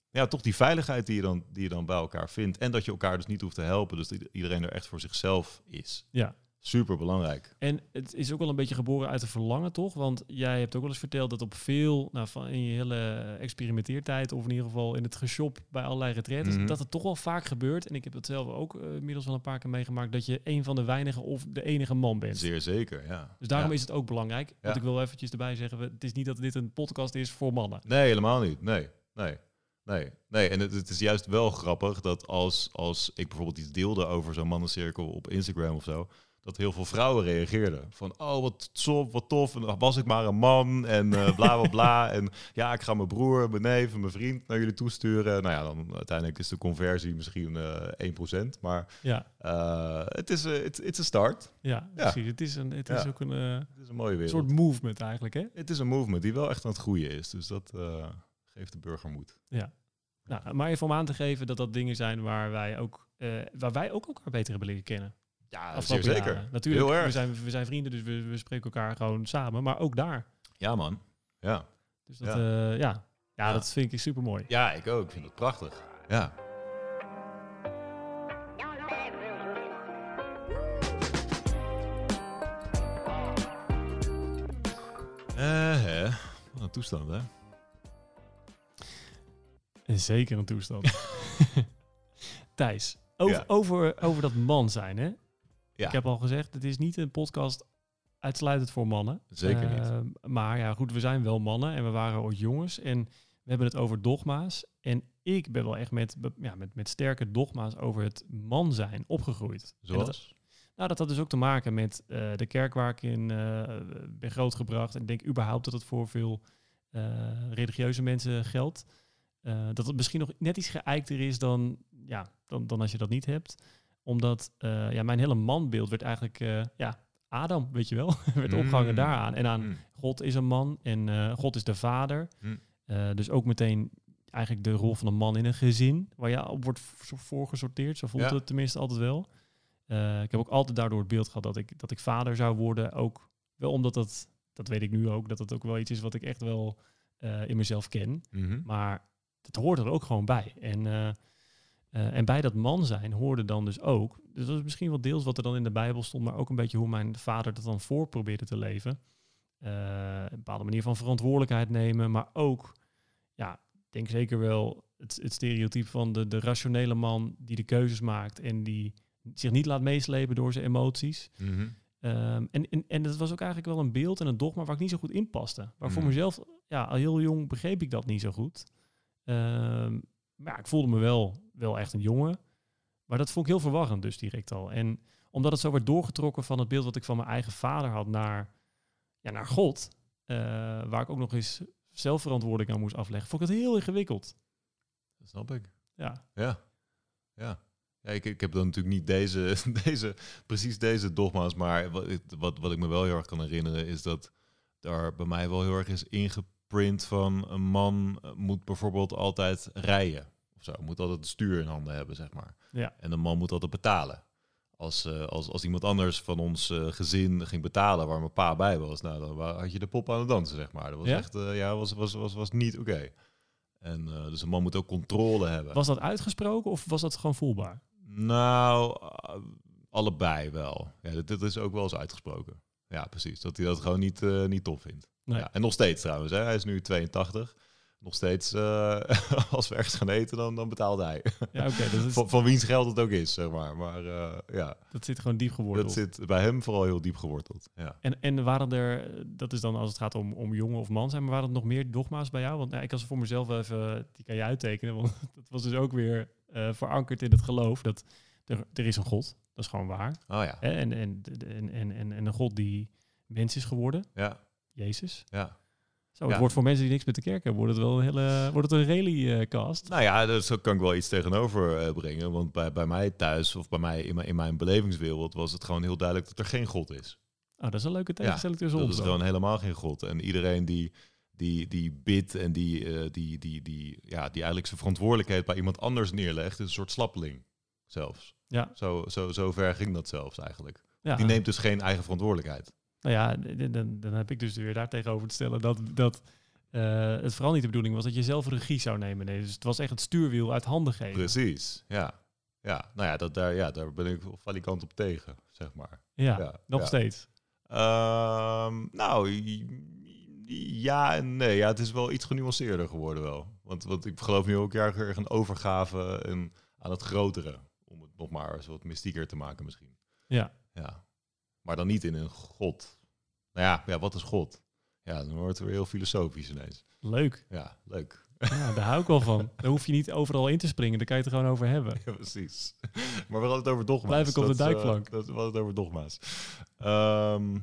ja, toch die veiligheid die je, dan, die je dan bij elkaar vindt. En dat je elkaar dus niet hoeft te helpen. Dus dat iedereen er echt voor zichzelf is. ja. Super belangrijk. En het is ook wel een beetje geboren uit een verlangen, toch? Want jij hebt ook wel eens verteld dat op veel, nou, van in je hele experimenteertijd, of in ieder geval in het geshop bij allerlei retretes, Mhm. dat het toch wel vaak gebeurt. En ik heb dat zelf ook eh, inmiddels wel een paar keer meegemaakt, dat je een van de weinige of de enige man bent. Zeer zeker, ja. Dus daarom Ja. is het ook belangrijk. Want Ja. ik wil eventjes erbij zeggen, het is niet dat dit een podcast is voor mannen. Nee, helemaal niet. Nee, nee, nee. nee. En het, het is juist wel grappig dat als, als ik bijvoorbeeld iets deelde over zo'n mannencirkel op Instagram of zo, dat heel veel vrouwen reageerden. Van, oh, wat top, wat tof. En dan was ik maar een man en eh, bla, bla, bla. [LAUGHS] En ja, ik ga mijn broer, mijn neef en mijn vriend naar jullie toesturen. Nou ja, dan uiteindelijk is de conversie misschien eh 1%. Maar Ja, eh, het is het is een start. ja, Ja. precies. Het is, een, het is Ja. ook een Het is een mooie wereld. soort movement eigenlijk, hè? Het is een movement die wel echt aan het groeien is. Dus dat geeft de burger moed. Nou, maar even om aan te geven dat dat dingen zijn waar wij ook, waar wij ook elkaar beter hebben leren kennen. Ja, zeer zeker. jaren. Natuurlijk, Heel erg. We, zijn, we zijn vrienden, dus we, we spreken elkaar gewoon samen. Maar ook daar. Ja, man. Ja. Dus dat, Ja. ja. ja. Ja, dat vind ik super mooi. Ja, ik ook. Ik vind het prachtig. Ja. Eh, hè. Wat een toestand, hè? Zeker een toestand. [LAUGHS] Thijs, over, Ja. over, over dat man zijn. Hè? Ja. Ik heb al gezegd, het is niet een podcast uitsluitend voor mannen. Zeker niet. Ehm, maar ja, goed, we zijn wel mannen en we waren ooit jongens. En we hebben het over dogma's. En ik ben wel echt met, ja, met, met sterke dogma's over het man zijn opgegroeid. Dat- Zoals? Nou, dat had dus ook te maken met eh, de kerk waar ik in eh, ben grootgebracht. En ik denk überhaupt dat het voor veel eh, religieuze mensen geldt. Dat het misschien nog net iets geëikter is dan, ja, dan, dan als je dat niet hebt. Omdat eh, ja, mijn hele manbeeld werd eigenlijk eh, ja, Adam, weet je wel. [LAUGHS] werd Mm. opgehangen daaraan. En aan Mm. God is een man en eh, God is de vader. Mm. Dus ook meteen eigenlijk de rol van een man in een gezin, waar je op wordt v- voor gesorteerd. Zo voelt Ja. het tenminste altijd wel. Ik heb ook altijd daardoor het beeld gehad dat ik, dat ik vader zou worden. Ook wel omdat dat, dat weet ik nu ook, dat het ook wel iets is wat ik echt wel in mezelf ken. Mhm. Maar het hoort er ook gewoon bij. En, eh, en bij dat man zijn hoorde dan dus ook, dus dat is misschien wel deels wat er dan in de Bijbel stond, maar ook een beetje hoe mijn vader dat dan voor probeerde te leven. Eh, een bepaalde manier van verantwoordelijkheid nemen, maar ook, ja, ik denk zeker wel het, het stereotype van de, de rationele man die de keuzes maakt en die zich niet laat meeslepen door zijn emoties. Mhm. Ehm, en, en, en dat was ook eigenlijk wel een beeld en een dogma waar ik niet zo goed in paste. Maar voor Mm. mezelf, ja, al heel jong begreep ik dat niet zo goed. Ehm, maar ja, ik voelde me wel, wel echt een jongen. Maar dat vond ik heel verwarrend dus direct al. En omdat het zo werd doorgetrokken van het beeld wat ik van mijn eigen vader had naar, ja, naar God, eh, waar ik ook nog eens zelfverantwoording aan moest afleggen, vond ik het heel ingewikkeld. Dat snap ik. Ja, Ja. Ja. Ja, ik, ik heb dan natuurlijk niet deze, [LAUGHS] deze, precies deze dogma's, maar wat, ik- wat, wat ik me wel heel erg kan herinneren is dat daar bij mij wel heel erg is ingeprint van een man eh, moet bijvoorbeeld altijd rijden of zo, moet altijd het stuur in handen hebben, zeg maar. Ja. En een man moet altijd betalen. Als, eh, als, als iemand anders van ons eh, gezin ging betalen waar mijn pa bij was, nou, dan had je de pop aan het dansen, zeg maar. Dat was Ja? echt, eh, ja, was, was, was, was niet oké. En dus een man moet ook controle hebben. was dat uitgesproken of was dat gewoon voelbaar? Nou, allebei wel. Ja, dit, dit is ook wel eens uitgesproken. Ja, precies. Dat hij dat gewoon niet, niet tof vindt. Nee. Ja, en nog steeds trouwens. Hè. Hij is nu 82. Nog steeds, eh, [LAUGHS] als we ergens gaan eten, dan, dan betaalt hij. [LAUGHS] Ja, oké, is- van, van wiens geld het ook is, zeg maar. Maar eh, ja, dat zit gewoon diep geworteld. dat zit bij hem vooral heel diep geworteld. Ja. En, en waren er, dat is dan als het gaat om, om jongen of man zijn, maar waren er nog meer dogma's bij jou? Want nou, ik kan ze voor mezelf even, die kan je uittekenen, want [LAUGHS] dat was dus ook weer eh, verankerd in het geloof dat er, er is een God, dat is gewoon waar. Oh ja. En, en, en, en, en, en een God die mens is geworden, Ja, Jezus. ja. Zo, het Ja. wordt voor mensen die niks met de kerk hebben, wordt het wel een hele, wordt het een rally-cast. Nou ja, daar kan ik wel iets tegenover eh, brengen. Want bij, bij mij thuis, of bij mij in mijn, in mijn belevingswereld, was het gewoon heel duidelijk dat er geen God is. Oh, dat is een leuke tegenstelling tussen Dat ons. is dan. gewoon helemaal geen God. En iedereen die, die, die bidt en die, eh, die, die, die, ja, die eigenlijk zijn verantwoordelijkheid bij iemand anders neerlegt, is een soort slappeling zelfs. Ja. Zo, zo, zo ver ging dat zelfs eigenlijk. Ja. Die neemt dus geen eigen verantwoordelijkheid. Nou ja, dan, dan heb ik dus weer daar tegenover te stellen dat, dat eh, het vooral niet de bedoeling was dat je zelf regie zou nemen. Nee, dus het was echt het stuurwiel uit handen geven. Precies, ja. Ja, nou ja, dat, daar, ja, daar ben ik valikant op tegen, zeg maar. Ja, Ja, nog ja. steeds. Ehm, nou, ja en nee. Ja, het is wel iets genuanceerder geworden wel. Want, want ik geloof nu ook erg erg een overgave en aan het grotere. Om het nog maar eens wat mystieker te maken misschien. Ja. Ja. Maar dan niet in een god. Nou ja, ja wat is god? Ja, dan wordt het weer heel filosofisch ineens. Leuk. Ja, leuk. Ja, daar hou ik wel van. Daar hoef je niet overal in te springen. Daar kan je het er gewoon over hebben. [LAUGHS] Ja, precies. Maar we hadden het over dogma's. Blijf ik op de Dat is, eh, duikplank. dat, we hadden het over dogma's. Ehm,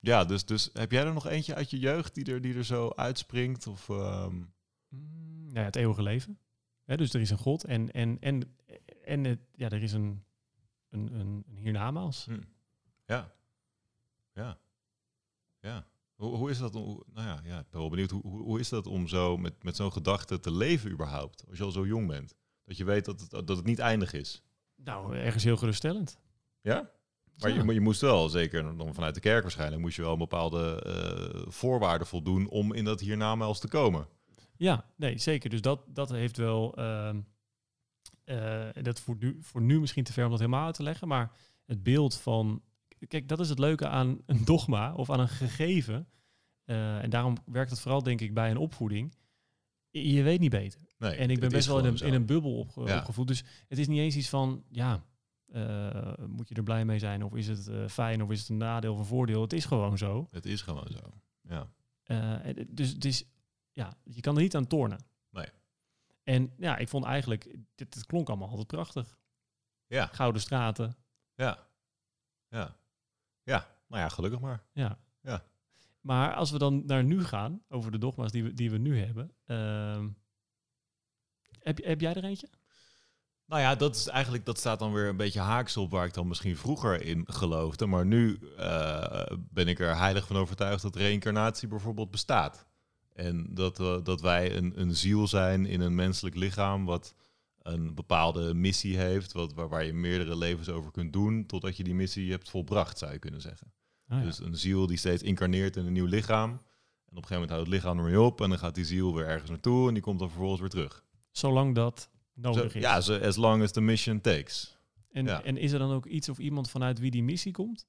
ja, dus, dus heb jij er nog eentje uit je jeugd die er, die er zo uitspringt? Of, ehm, Mm, ja, het eeuwige leven. Hè, dus er is een God en, en, en, en het, ja, er is een, een, een, een hiernamaals. hm. Ja. Ja. Ja. Hoe, hoe is dat? om- Hoe, nou ja, ja, ik ben wel benieuwd. Hoe, hoe, hoe is dat om zo met, met zo'n gedachte te leven überhaupt? Als je al zo jong bent. Dat je weet dat het, dat het niet eindig is. Nou, ergens heel geruststellend. Ja? Maar, Ja. je, je moest wel, zeker dan vanuit de kerk waarschijnlijk, moest je wel een bepaalde eh, voorwaarden voldoen om in dat hiernamaals te komen. Ja, nee, zeker. Dus dat, dat heeft wel. ehm, eh, dat voor nu, voor nu misschien te ver om dat helemaal uit te leggen. Maar het beeld van. Kijk, dat is het leuke aan een dogma of aan een gegeven. eh, en daarom werkt het vooral, denk ik, bij een opvoeding. Je weet niet beter. Nee, En ik ben best wel in een, in een bubbel opge- Ja. opgevoed. Dus het is niet eens iets van, ja, eh, moet je er blij mee zijn? Of is het eh, fijn? Of is het een nadeel of een voordeel? Het is gewoon zo. Het is gewoon zo. Ja. Dus het is, ja, je kan er niet aan tornen. Nee. En ja, ik vond eigenlijk, dit, het klonk allemaal altijd prachtig. Ja. Gouden straten, Ja. Ja. Ja. Nou ja, gelukkig maar. ja. Ja. Maar als we dan naar nu gaan, over de dogma's die we, die we nu hebben. ehm, heb, heb jij er eentje? Nou ja, dat is eigenlijk, dat staat dan weer een beetje haaks op waar ik dan misschien vroeger in geloofde. Maar nu eh, ben ik er heilig van overtuigd dat reïncarnatie bijvoorbeeld bestaat. En dat, eh, dat wij een, een ziel zijn in een menselijk lichaam wat een bepaalde missie heeft, wat, waar, waar je meerdere levens over kunt doen, totdat je die missie hebt volbracht, zou je kunnen zeggen. Ah, ja. Dus een ziel die steeds incarneert in een nieuw lichaam. En op een gegeven moment houdt het lichaam ermee op en dan gaat die ziel weer ergens naartoe en die komt dan vervolgens weer terug. Zolang dat Zo, nodig is. ja, zo- as long as the mission takes. en, ja. en is er dan ook iets of iemand vanuit wie die missie komt?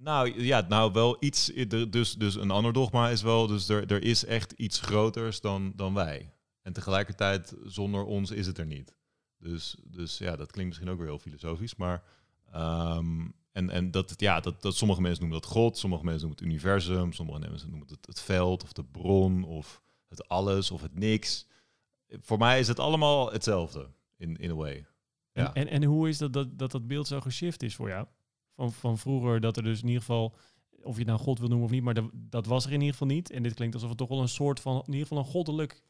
Nou ja, nou wel iets. Dus, dus een ander dogma is wel. Dus er, er is echt iets groters dan, dan wij. En tegelijkertijd, zonder ons is het er niet. Dus, dus ja, dat klinkt misschien ook weer heel filosofisch. Maar. ehm, en, En, dat, ja, dat, dat sommige mensen noemen dat God, sommige mensen noemen het universum, sommige mensen noemen het het veld of de bron of het alles of het niks. Voor mij is het allemaal hetzelfde, in, in a way. Ja. En, en, en hoe is dat, dat dat dat beeld zo geshift is voor jou? Van, van vroeger dat er dus in ieder geval, of je het nou God wil noemen of niet, maar dat, dat was er in ieder geval niet. En dit klinkt alsof het toch wel een soort van, in ieder geval een goddelijk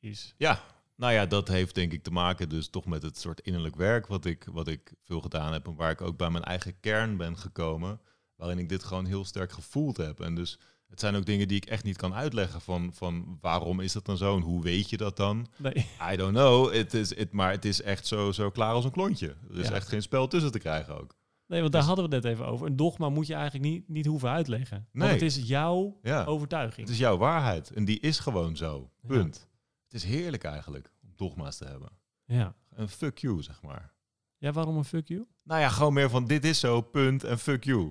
is. Ja, nou ja, dat heeft denk ik te maken dus toch met het soort innerlijk werk wat ik, wat ik veel gedaan heb. En waar ik ook bij mijn eigen kern ben gekomen. Waarin ik dit gewoon heel sterk gevoeld heb. En dus het zijn ook dingen die ik echt niet kan uitleggen van, van waarom is dat dan zo en hoe weet je dat dan? Nee. I don't know. Het is, het, maar het is echt zo, zo klaar als een klontje. Er is Ja. echt geen spel tussen te krijgen ook. Nee, want daar Dus- hadden we het net even over. Een dogma moet je eigenlijk niet, niet hoeven uitleggen. Want Nee. het is jouw Ja, overtuiging. het is jouw waarheid. En die is gewoon zo. Punt. Is heerlijk eigenlijk om dogma's te hebben. Ja. En fuck you, zeg maar. ja, waarom een fuck you? Nou ja, gewoon meer van dit is zo, punt en fuck you.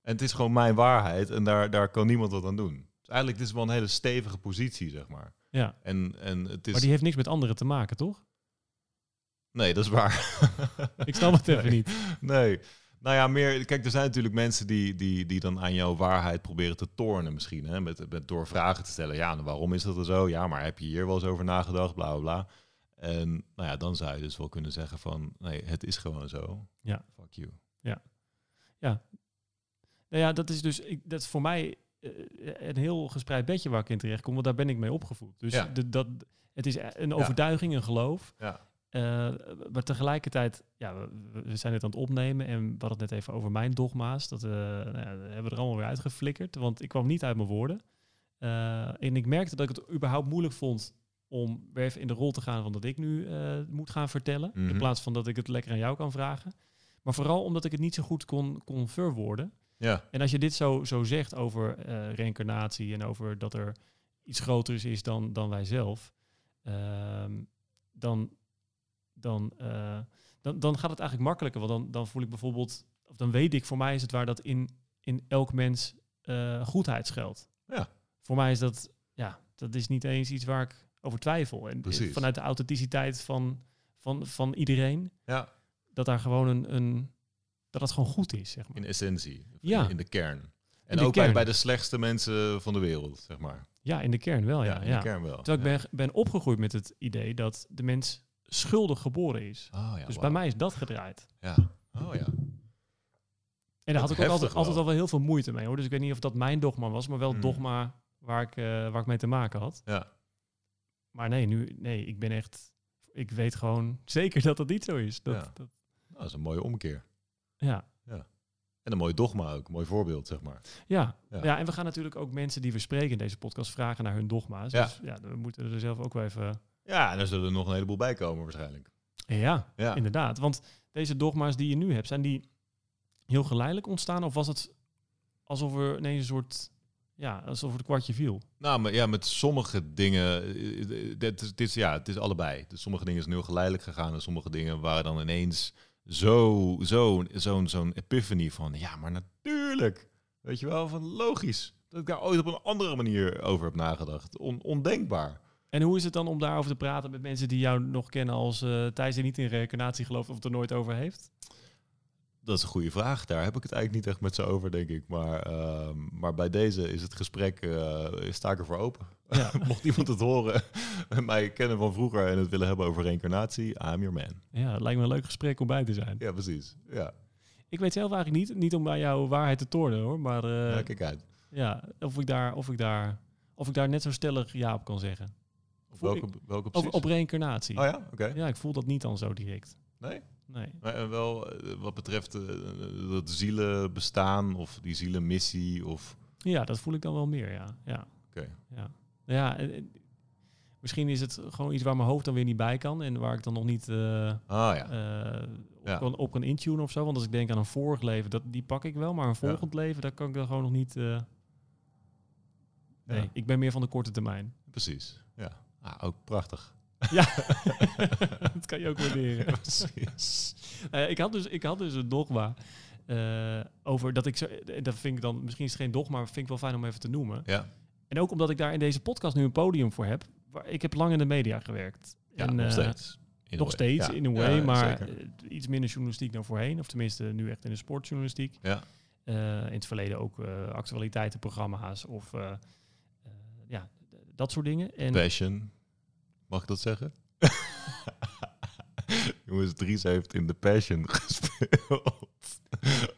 En het is gewoon mijn waarheid en daar, daar kan niemand wat aan doen. Dus eigenlijk dit is wel een hele stevige positie, zeg maar. Ja, En, en het is... maar die heeft niks met anderen te maken, toch? Nee, dat is waar. [LAUGHS] Ik snap het even Nee. niet. Nee. Nou ja, meer... Kijk, er zijn natuurlijk mensen die, die, die dan aan jouw waarheid proberen te tornen misschien. Hè? Met, met, door vragen te stellen. Ja, nou, waarom is dat er zo? Ja, maar heb je hier wel eens over nagedacht? Bla, bla, bla. En nou ja, dan zou je dus wel kunnen zeggen van... Nee, het is gewoon zo. Ja. Fuck you. Nou ja, dat is dus ik, dat is voor mij eh, een heel gespreid bedje waar ik in terecht kom, want daar ben ik mee opgevoed. Dus Ja. de, dat, het is een overtuiging, een geloof. Ja. Eh, maar tegelijkertijd, ja, we, we zijn het aan het opnemen en we hadden het net even over mijn dogma's. Dat eh, nou ja, dat hebben we er allemaal weer uitgeflikkerd, want ik kwam niet uit mijn woorden. Eh, en ik merkte dat ik het überhaupt moeilijk vond om weer even in de rol te gaan van dat ik nu moet gaan vertellen. In Mhm. plaats van dat ik het lekker aan jou kan vragen. Maar vooral omdat ik het niet zo goed kon, kon verwoorden. Ja. En als je dit zo, zo zegt over reïncarnatie en over dat er iets groters is dan, dan wij zelf, ehm, dan, dan, eh, dan, dan gaat het eigenlijk makkelijker. Want dan, dan voel ik bijvoorbeeld, of dan weet ik, voor mij is het waar dat in, in elk mens eh, goedheid schuilt. Ja. Voor mij is dat, ja, dat is niet eens iets waar ik over twijfel. En eh, Precies. vanuit de authenticiteit van, van, van iedereen, Ja. dat daar gewoon een, een dat het gewoon goed is, zeg maar. In essentie. Ja. In de kern. En ook bij, kern. bij de slechtste mensen van de wereld, zeg maar. Ja, in de kern wel, ja. in ja. de kern wel. Terwijl ik ben, ben opgegroeid met het idee dat de mens schuldig geboren is. Oh, ja, dus bij mij is dat gedraaid. Ja. Oh ja. En daar had ik ook altijd, wel. altijd al wel heel veel moeite mee hoor. Dus ik weet niet of dat mijn dogma was, maar wel het Hmm. dogma waar ik, eh, waar ik mee te maken had. Ja. Maar nee, nu, nee, ik ben echt, ik weet gewoon zeker dat dat niet zo is. Dat, Ja. dat, Nou, dat is een mooie omkeer. ja. En een mooi dogma ook. Een mooi voorbeeld, zeg maar. Ja. Ja. Ja. en we gaan natuurlijk ook mensen die we spreken in deze podcast vragen naar hun dogma's. Ja. Dus ja, we moeten er zelf ook wel even... Ja, en er zullen er nog een heleboel bij komen waarschijnlijk. Ja, Ja. inderdaad. Want deze dogma's die je nu hebt, zijn die heel geleidelijk ontstaan? Of was het alsof er ineens een soort... Ja, alsof het kwartje viel? Nou, maar ja, met sommige dingen, eh, eh, dit is, dit is, ja, het is allebei. Dus sommige dingen zijn heel geleidelijk gegaan en sommige dingen waren dan ineens zo, zo, zo'n zo'n epiphany van, ja, maar natuurlijk. Weet je wel, van logisch. Dat ik daar ooit op een andere manier over heb nagedacht. On, ondenkbaar. En hoe is het dan om daarover te praten met mensen die jou nog kennen als eh Thijs die niet in reïncarnatie gelooft of het er nooit over heeft? Dat is een goede vraag. Daar heb ik het eigenlijk niet echt met ze over, denk ik. Maar, ehm, maar bij deze is het gesprek, eh sta ik ervoor open. Ja. [LAUGHS] Mocht iemand het horen en [LAUGHS] mij kennen van vroeger en het willen hebben over reïncarnatie, I'm your man. Ja, het lijkt me een leuk gesprek om bij te zijn. Ja, precies. Ja, Ik weet zelf eigenlijk niet, niet om bij jouw waarheid te tornen hoor, maar eh, ja kijk uit. ja, of, ik daar, of, ik daar, of ik daar net zo stellig ja op kan zeggen. Op welke, welke precies? op reïncarnatie. oh ja, oké. Ja, ik voel dat niet dan zo direct. Nee? Nee. Maar en wel eh, wat betreft eh, dat zielen bestaan of die zielenmissie of... Ja, dat voel ik dan wel meer, ja. Ja. Oké. ja. Ja eh, eh, misschien is het gewoon iets waar mijn hoofd dan weer niet bij kan en waar ik dan nog niet eh, Ah ja. eh, op, Ja. kan, op kan intunen of zo. Want als ik denk aan een vorig leven, dat, die pak ik wel, maar een volgend leven, daar kan ik dan gewoon nog niet... eh, nee, ik ben meer van de korte termijn. Precies. Ah, ook prachtig. Ja, [LAUGHS] dat kan je ook waarderen. [LAUGHS] Precies. Eh, ik, had dus, ik had dus een dogma eh, over dat ik zo... Dat vind ik dan... Misschien is het geen dogma, maar vind ik wel fijn om even te noemen. Ja, En ook omdat ik daar in deze podcast nu een podium voor heb. Waar, ik heb lang in de media gewerkt. ja en, nog eh, steeds. In Nog steeds Ja. in een Ja, way, maar zeker. eh, iets minder journalistiek dan voorheen. Of tenminste nu echt in de sportjournalistiek. Ja. In het verleden ook actualiteitenprogramma's of ja, dat soort dingen. En Passion. Mag ik dat zeggen? [LAUGHS] Jongens, Dries heeft in The Passion [LAUGHS] gespeeld.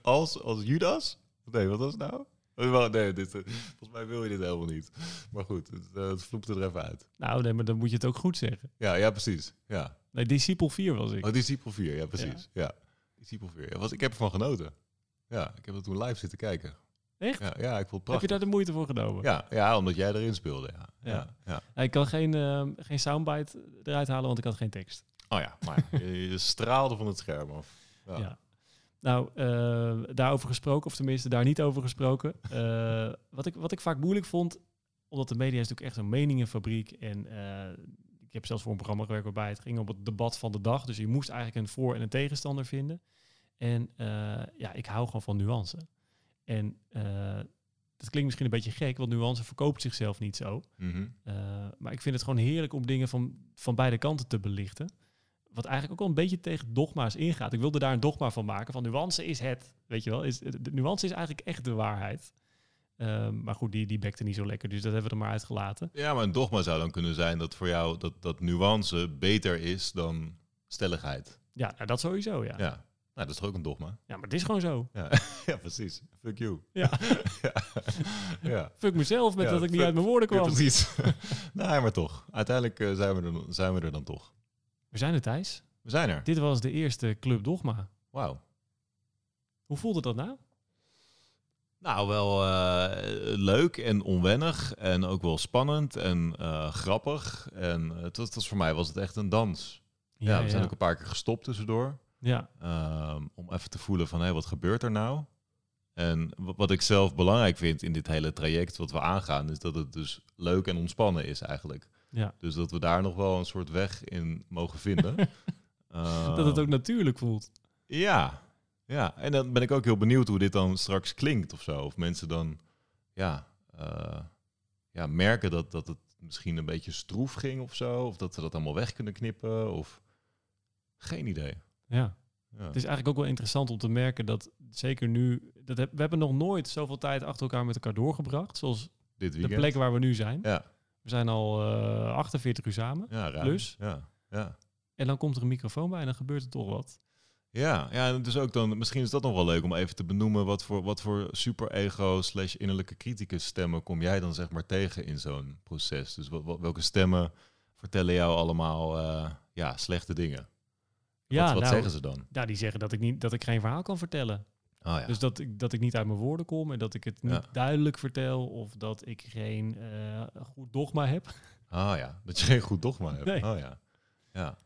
Als, als Judas? Nee, wat was het nou? Oh, Nee, dit, eh, volgens mij wil je dit helemaal niet. Maar goed, het, eh, het vloept er even uit. nou, nee, maar dan moet je het ook goed zeggen. Ja, ja precies. Ja. Nee, Disciple 4 was ik. Oh, Disciple 4, ja precies. Ja. Disciple 4. Ja, was, ik heb ervan genoten. Ja, ik heb er toen live zitten kijken. Echt? Ja, ja ik vond het Heb je prachtig. daar de moeite voor genomen? Ja, ja, omdat jij erin speelde. Ja. Ja. Ja. Ik kan geen, ehm, geen soundbite eruit halen, want ik had geen tekst. Oh ja, maar [LAUGHS] je, straalde van het scherm af. Ja. Ja. Nou, eh, daarover gesproken, of tenminste daar niet over gesproken. [LAUGHS] Eh, wat, ik, wat ik vaak moeilijk vond, omdat de media is natuurlijk echt een meningenfabriek. En eh, ik heb zelfs voor een programma gewerkt waarbij het ging om het debat van de dag. Dus je moest eigenlijk een voor- en een tegenstander vinden. En ja, ik hou gewoon van nuance. En eh, dat klinkt misschien een beetje gek, want nuance verkoopt zichzelf niet zo. Mhm. Uh, maar ik vind het gewoon heerlijk om dingen van, van beide kanten te belichten. Wat eigenlijk ook al een beetje tegen dogma's ingaat. Ik wilde daar een dogma van maken. Van nuance is het. Weet je wel? Is, de nuance is eigenlijk echt de waarheid. Um, maar goed, die, die bekte niet zo lekker. Dus dat hebben we er maar uitgelaten. Ja, maar een dogma zou dan kunnen zijn dat voor jou dat, dat nuance beter is dan stelligheid. Ja, nou, dat sowieso, ja. Ja. Nou, dat is toch ook een dogma? Ja, maar het is gewoon zo. Ja, [LAUGHS] ja precies. Fuck you. Ja. [LAUGHS] ja. [LAUGHS] ja. Fuck mezelf met dat ik niet uit mijn woorden Ja, kwam. precies. nee, maar toch. Uiteindelijk eh, zijn, we er, zijn we er dan toch. we zijn er, Thijs. We zijn er. Dit was de eerste Club Dogma. Wauw. Hoe voelde dat nou? Nou, wel eh, leuk en onwennig en ook wel spannend en eh, grappig. En het was voor mij was het echt een dans. Ja, we zijn ook een paar keer gestopt tussendoor. Ja, Ehm, om even te voelen van, hé, wat gebeurt er nou? En wa- wat ik zelf belangrijk vind in dit hele traject wat we aangaan, is dat het dus leuk en ontspannen is eigenlijk. ja. Dus dat we daar nog wel een soort weg in mogen vinden. [LAUGHS] dat het ook Ehm, natuurlijk voelt. Ja, ja. En dan ben ik ook heel benieuwd hoe dit dan straks klinkt of zo. Of mensen dan, ja, eh, ja merken dat, dat het misschien een beetje stroef ging of zo. Of dat ze dat allemaal weg kunnen knippen. Of geen idee. Ja. Ja. Het is eigenlijk ook wel interessant om te merken dat zeker nu, dat heb, we hebben nog nooit zoveel tijd achter elkaar met elkaar doorgebracht, zoals dit de plek waar we nu zijn. Ja, We zijn al eh 48 uur samen ja, ruim. Plus? Ja, ja. en dan komt er een microfoon bij en dan gebeurt er toch wat. Ja, ja, en dus ook dan, misschien is dat nog wel leuk om even te benoemen wat voor, wat voor super-ego slash innerlijke criticus stemmen kom jij dan zeg maar tegen in zo'n proces? Dus wat, wat- welke stemmen vertellen jou allemaal eh, ja, slechte dingen? Ja, wat wat nou, zeggen ze dan? Ja, die zeggen dat ik, niet, dat ik geen verhaal kan vertellen. Oh ja. Dus dat ik, dat ik niet uit mijn woorden kom en dat ik het niet Ja. duidelijk vertel of dat ik geen eh, goed dogma heb. Ah ja, dat je geen goed dogma hebt. Nee. Oh ja. Ja.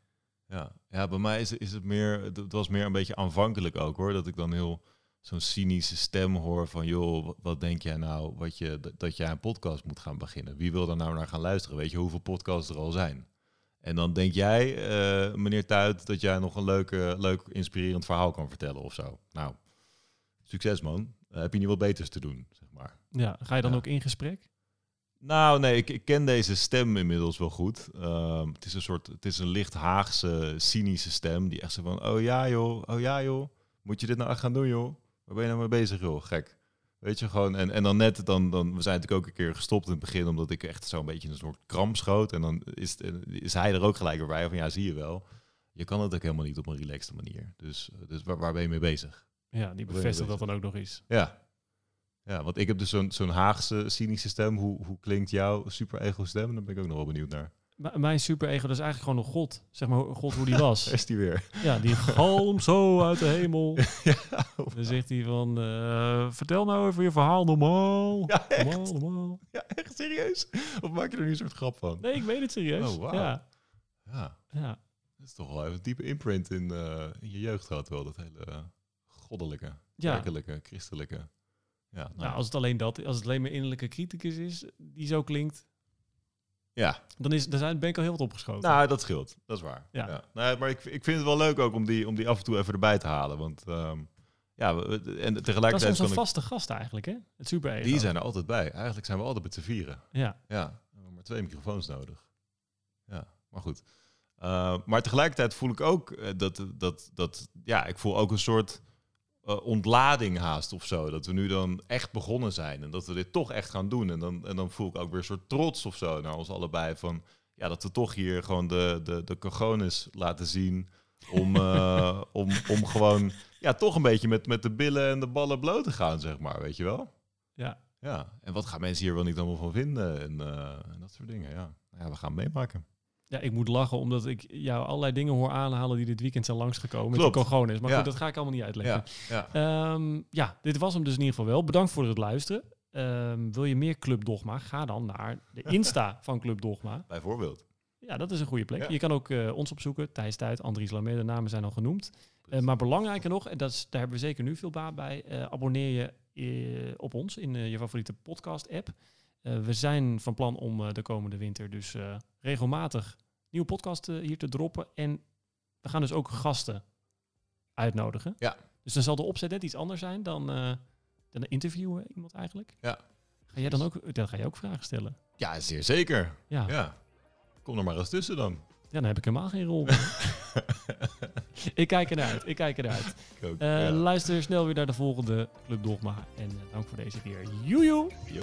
Ja. ja, bij mij is, is het meer, het was meer een beetje aanvankelijk ook hoor. Dat ik dan heel zo'n cynische stem hoor van joh, wat, denk jij nou wat je, dat, dat jij een podcast moet gaan beginnen? Wie wil daar nou naar gaan luisteren? Weet je hoeveel podcasts er al zijn? En dan denk jij, eh, meneer Tuit, dat jij nog een leuke, leuk, inspirerend verhaal kan vertellen of zo. Nou, succes man. Eh, heb je niet wat beters te doen, zeg maar. Ja, ga je dan Ja. ook in gesprek? Nou, nee, ik, ik ken deze stem inmiddels wel goed. Ehm, het is een soort, het is een licht Haagse, cynische stem die echt zo van, oh ja joh, oh ja joh, moet je dit nou echt gaan doen joh? Waar ben je nou mee bezig joh, gek. Weet je gewoon, en, en dan net, dan, dan, we zijn natuurlijk ook een keer gestopt in het begin, omdat ik echt zo'n beetje in een soort kramp schoot. En dan is, het- is hij er ook gelijk weer bij van, ja zie je wel, je kan het ook helemaal niet op een relaxte manier. Dus, dus waar, waar ben je mee bezig? Ja, die bevestigt dat dan ook nog eens. Ja. Ja, want ik heb dus zo'n zo'n Haagse, cynische stem. Hoe, hoe klinkt jouw super-ego stem? Daar ben ik ook nog wel benieuwd naar. Mijn superego, dat is eigenlijk gewoon een god. Zeg maar, God hoe die was. [LAUGHS] Is die weer. Ja, die galm zo uit de hemel. [LAUGHS] ja, Dan zegt hij van, eh, vertel nou even je verhaal normaal. ja, echt? Normaal, normaal. Ja, echt serieus? Of maak je er nu een soort grap van? Nee, ik weet het serieus. Oh, wauw. Ja, Ja, ja. dat is toch wel even een diepe imprint in, eh, in je jeugd gehad wel. Dat hele goddelijke, Ja. kerkelijke, christelijke. Ja, nou, Nou, als het alleen dat, als het alleen maar innerlijke criticus is, die zo klinkt, ja. dan, is, dan zijn, ben ik al heel wat opgeschoten. nou, dat scheelt. Dat is waar. Ja. Ja. Nee, maar ik, ik vind het wel leuk ook om die, om die af en toe even erbij te halen. Want ehm, ja, we- en dat is tegelijkertijd onze kan ik... vaste gast eigenlijk, hè? Het superego. Die zijn er altijd bij. Eigenlijk zijn we altijd met z'n vieren. Ja, Ja, we hebben maar twee microfoons nodig. Ja, maar goed. Uh, maar tegelijkertijd voel ik ook uh, dat, dat, dat, ja, ik voel ook een soort uh, ontlading haast of zo. Dat we nu dan echt begonnen zijn en dat we dit toch echt gaan doen. En dan, en dan voel ik ook weer een soort trots of zo naar ons allebei van, ja, dat we toch hier gewoon de, de, de cojones laten zien om, uh, [LAUGHS] om, om gewoon, ja, toch een beetje met, met de billen en de ballen bloot te gaan, zeg maar, weet je wel? Ja. Ja, en wat gaan mensen hier wel niet allemaal van vinden en, uh, en dat soort dingen, ja. Ja, we gaan meemaken. Ja, ik moet lachen omdat ik jou allerlei dingen hoor aanhalen die dit weekend zijn langsgekomen. Klopt. Met gewoon is. Maar Ja. goed, dat ga ik allemaal niet uitleggen. Ja, ja. Ehm, ja, dit was hem dus in ieder geval wel. Bedankt voor het luisteren. Ehm, wil je meer Club Dogma? Ga dan naar de [LAUGHS] Insta van Club Dogma. bijvoorbeeld. Ja, dat is een goede plek. Ja. Je kan ook eh, ons opzoeken. Thijs Tuit, Andries Lamé, de namen zijn al genoemd. Eh, maar belangrijker nog, en dat is, daar hebben we zeker nu veel baat bij, eh, abonneer je op ons in je favoriete podcast-app. Eh, we zijn van plan om eh, de komende winter dus eh, regelmatig nieuwe podcast eh, hier te droppen. En we gaan dus ook gasten uitnodigen. Ja. Dus dan zal de opzet net iets anders zijn dan, dan interviewen iemand eigenlijk. Ja. Ga jij dan ook, dan ga je ook vragen stellen? Ja, zeer zeker. Ja. Ja. Kom er maar eens tussen dan. Ja, dan heb ik helemaal geen rol. [LAUGHS] ik kijk ernaar uit. Ik kijk ernaar uit. Ik ook. Ja. Luister snel weer naar de volgende Club Dogma. En dank voor deze keer. Joejoe! Yo.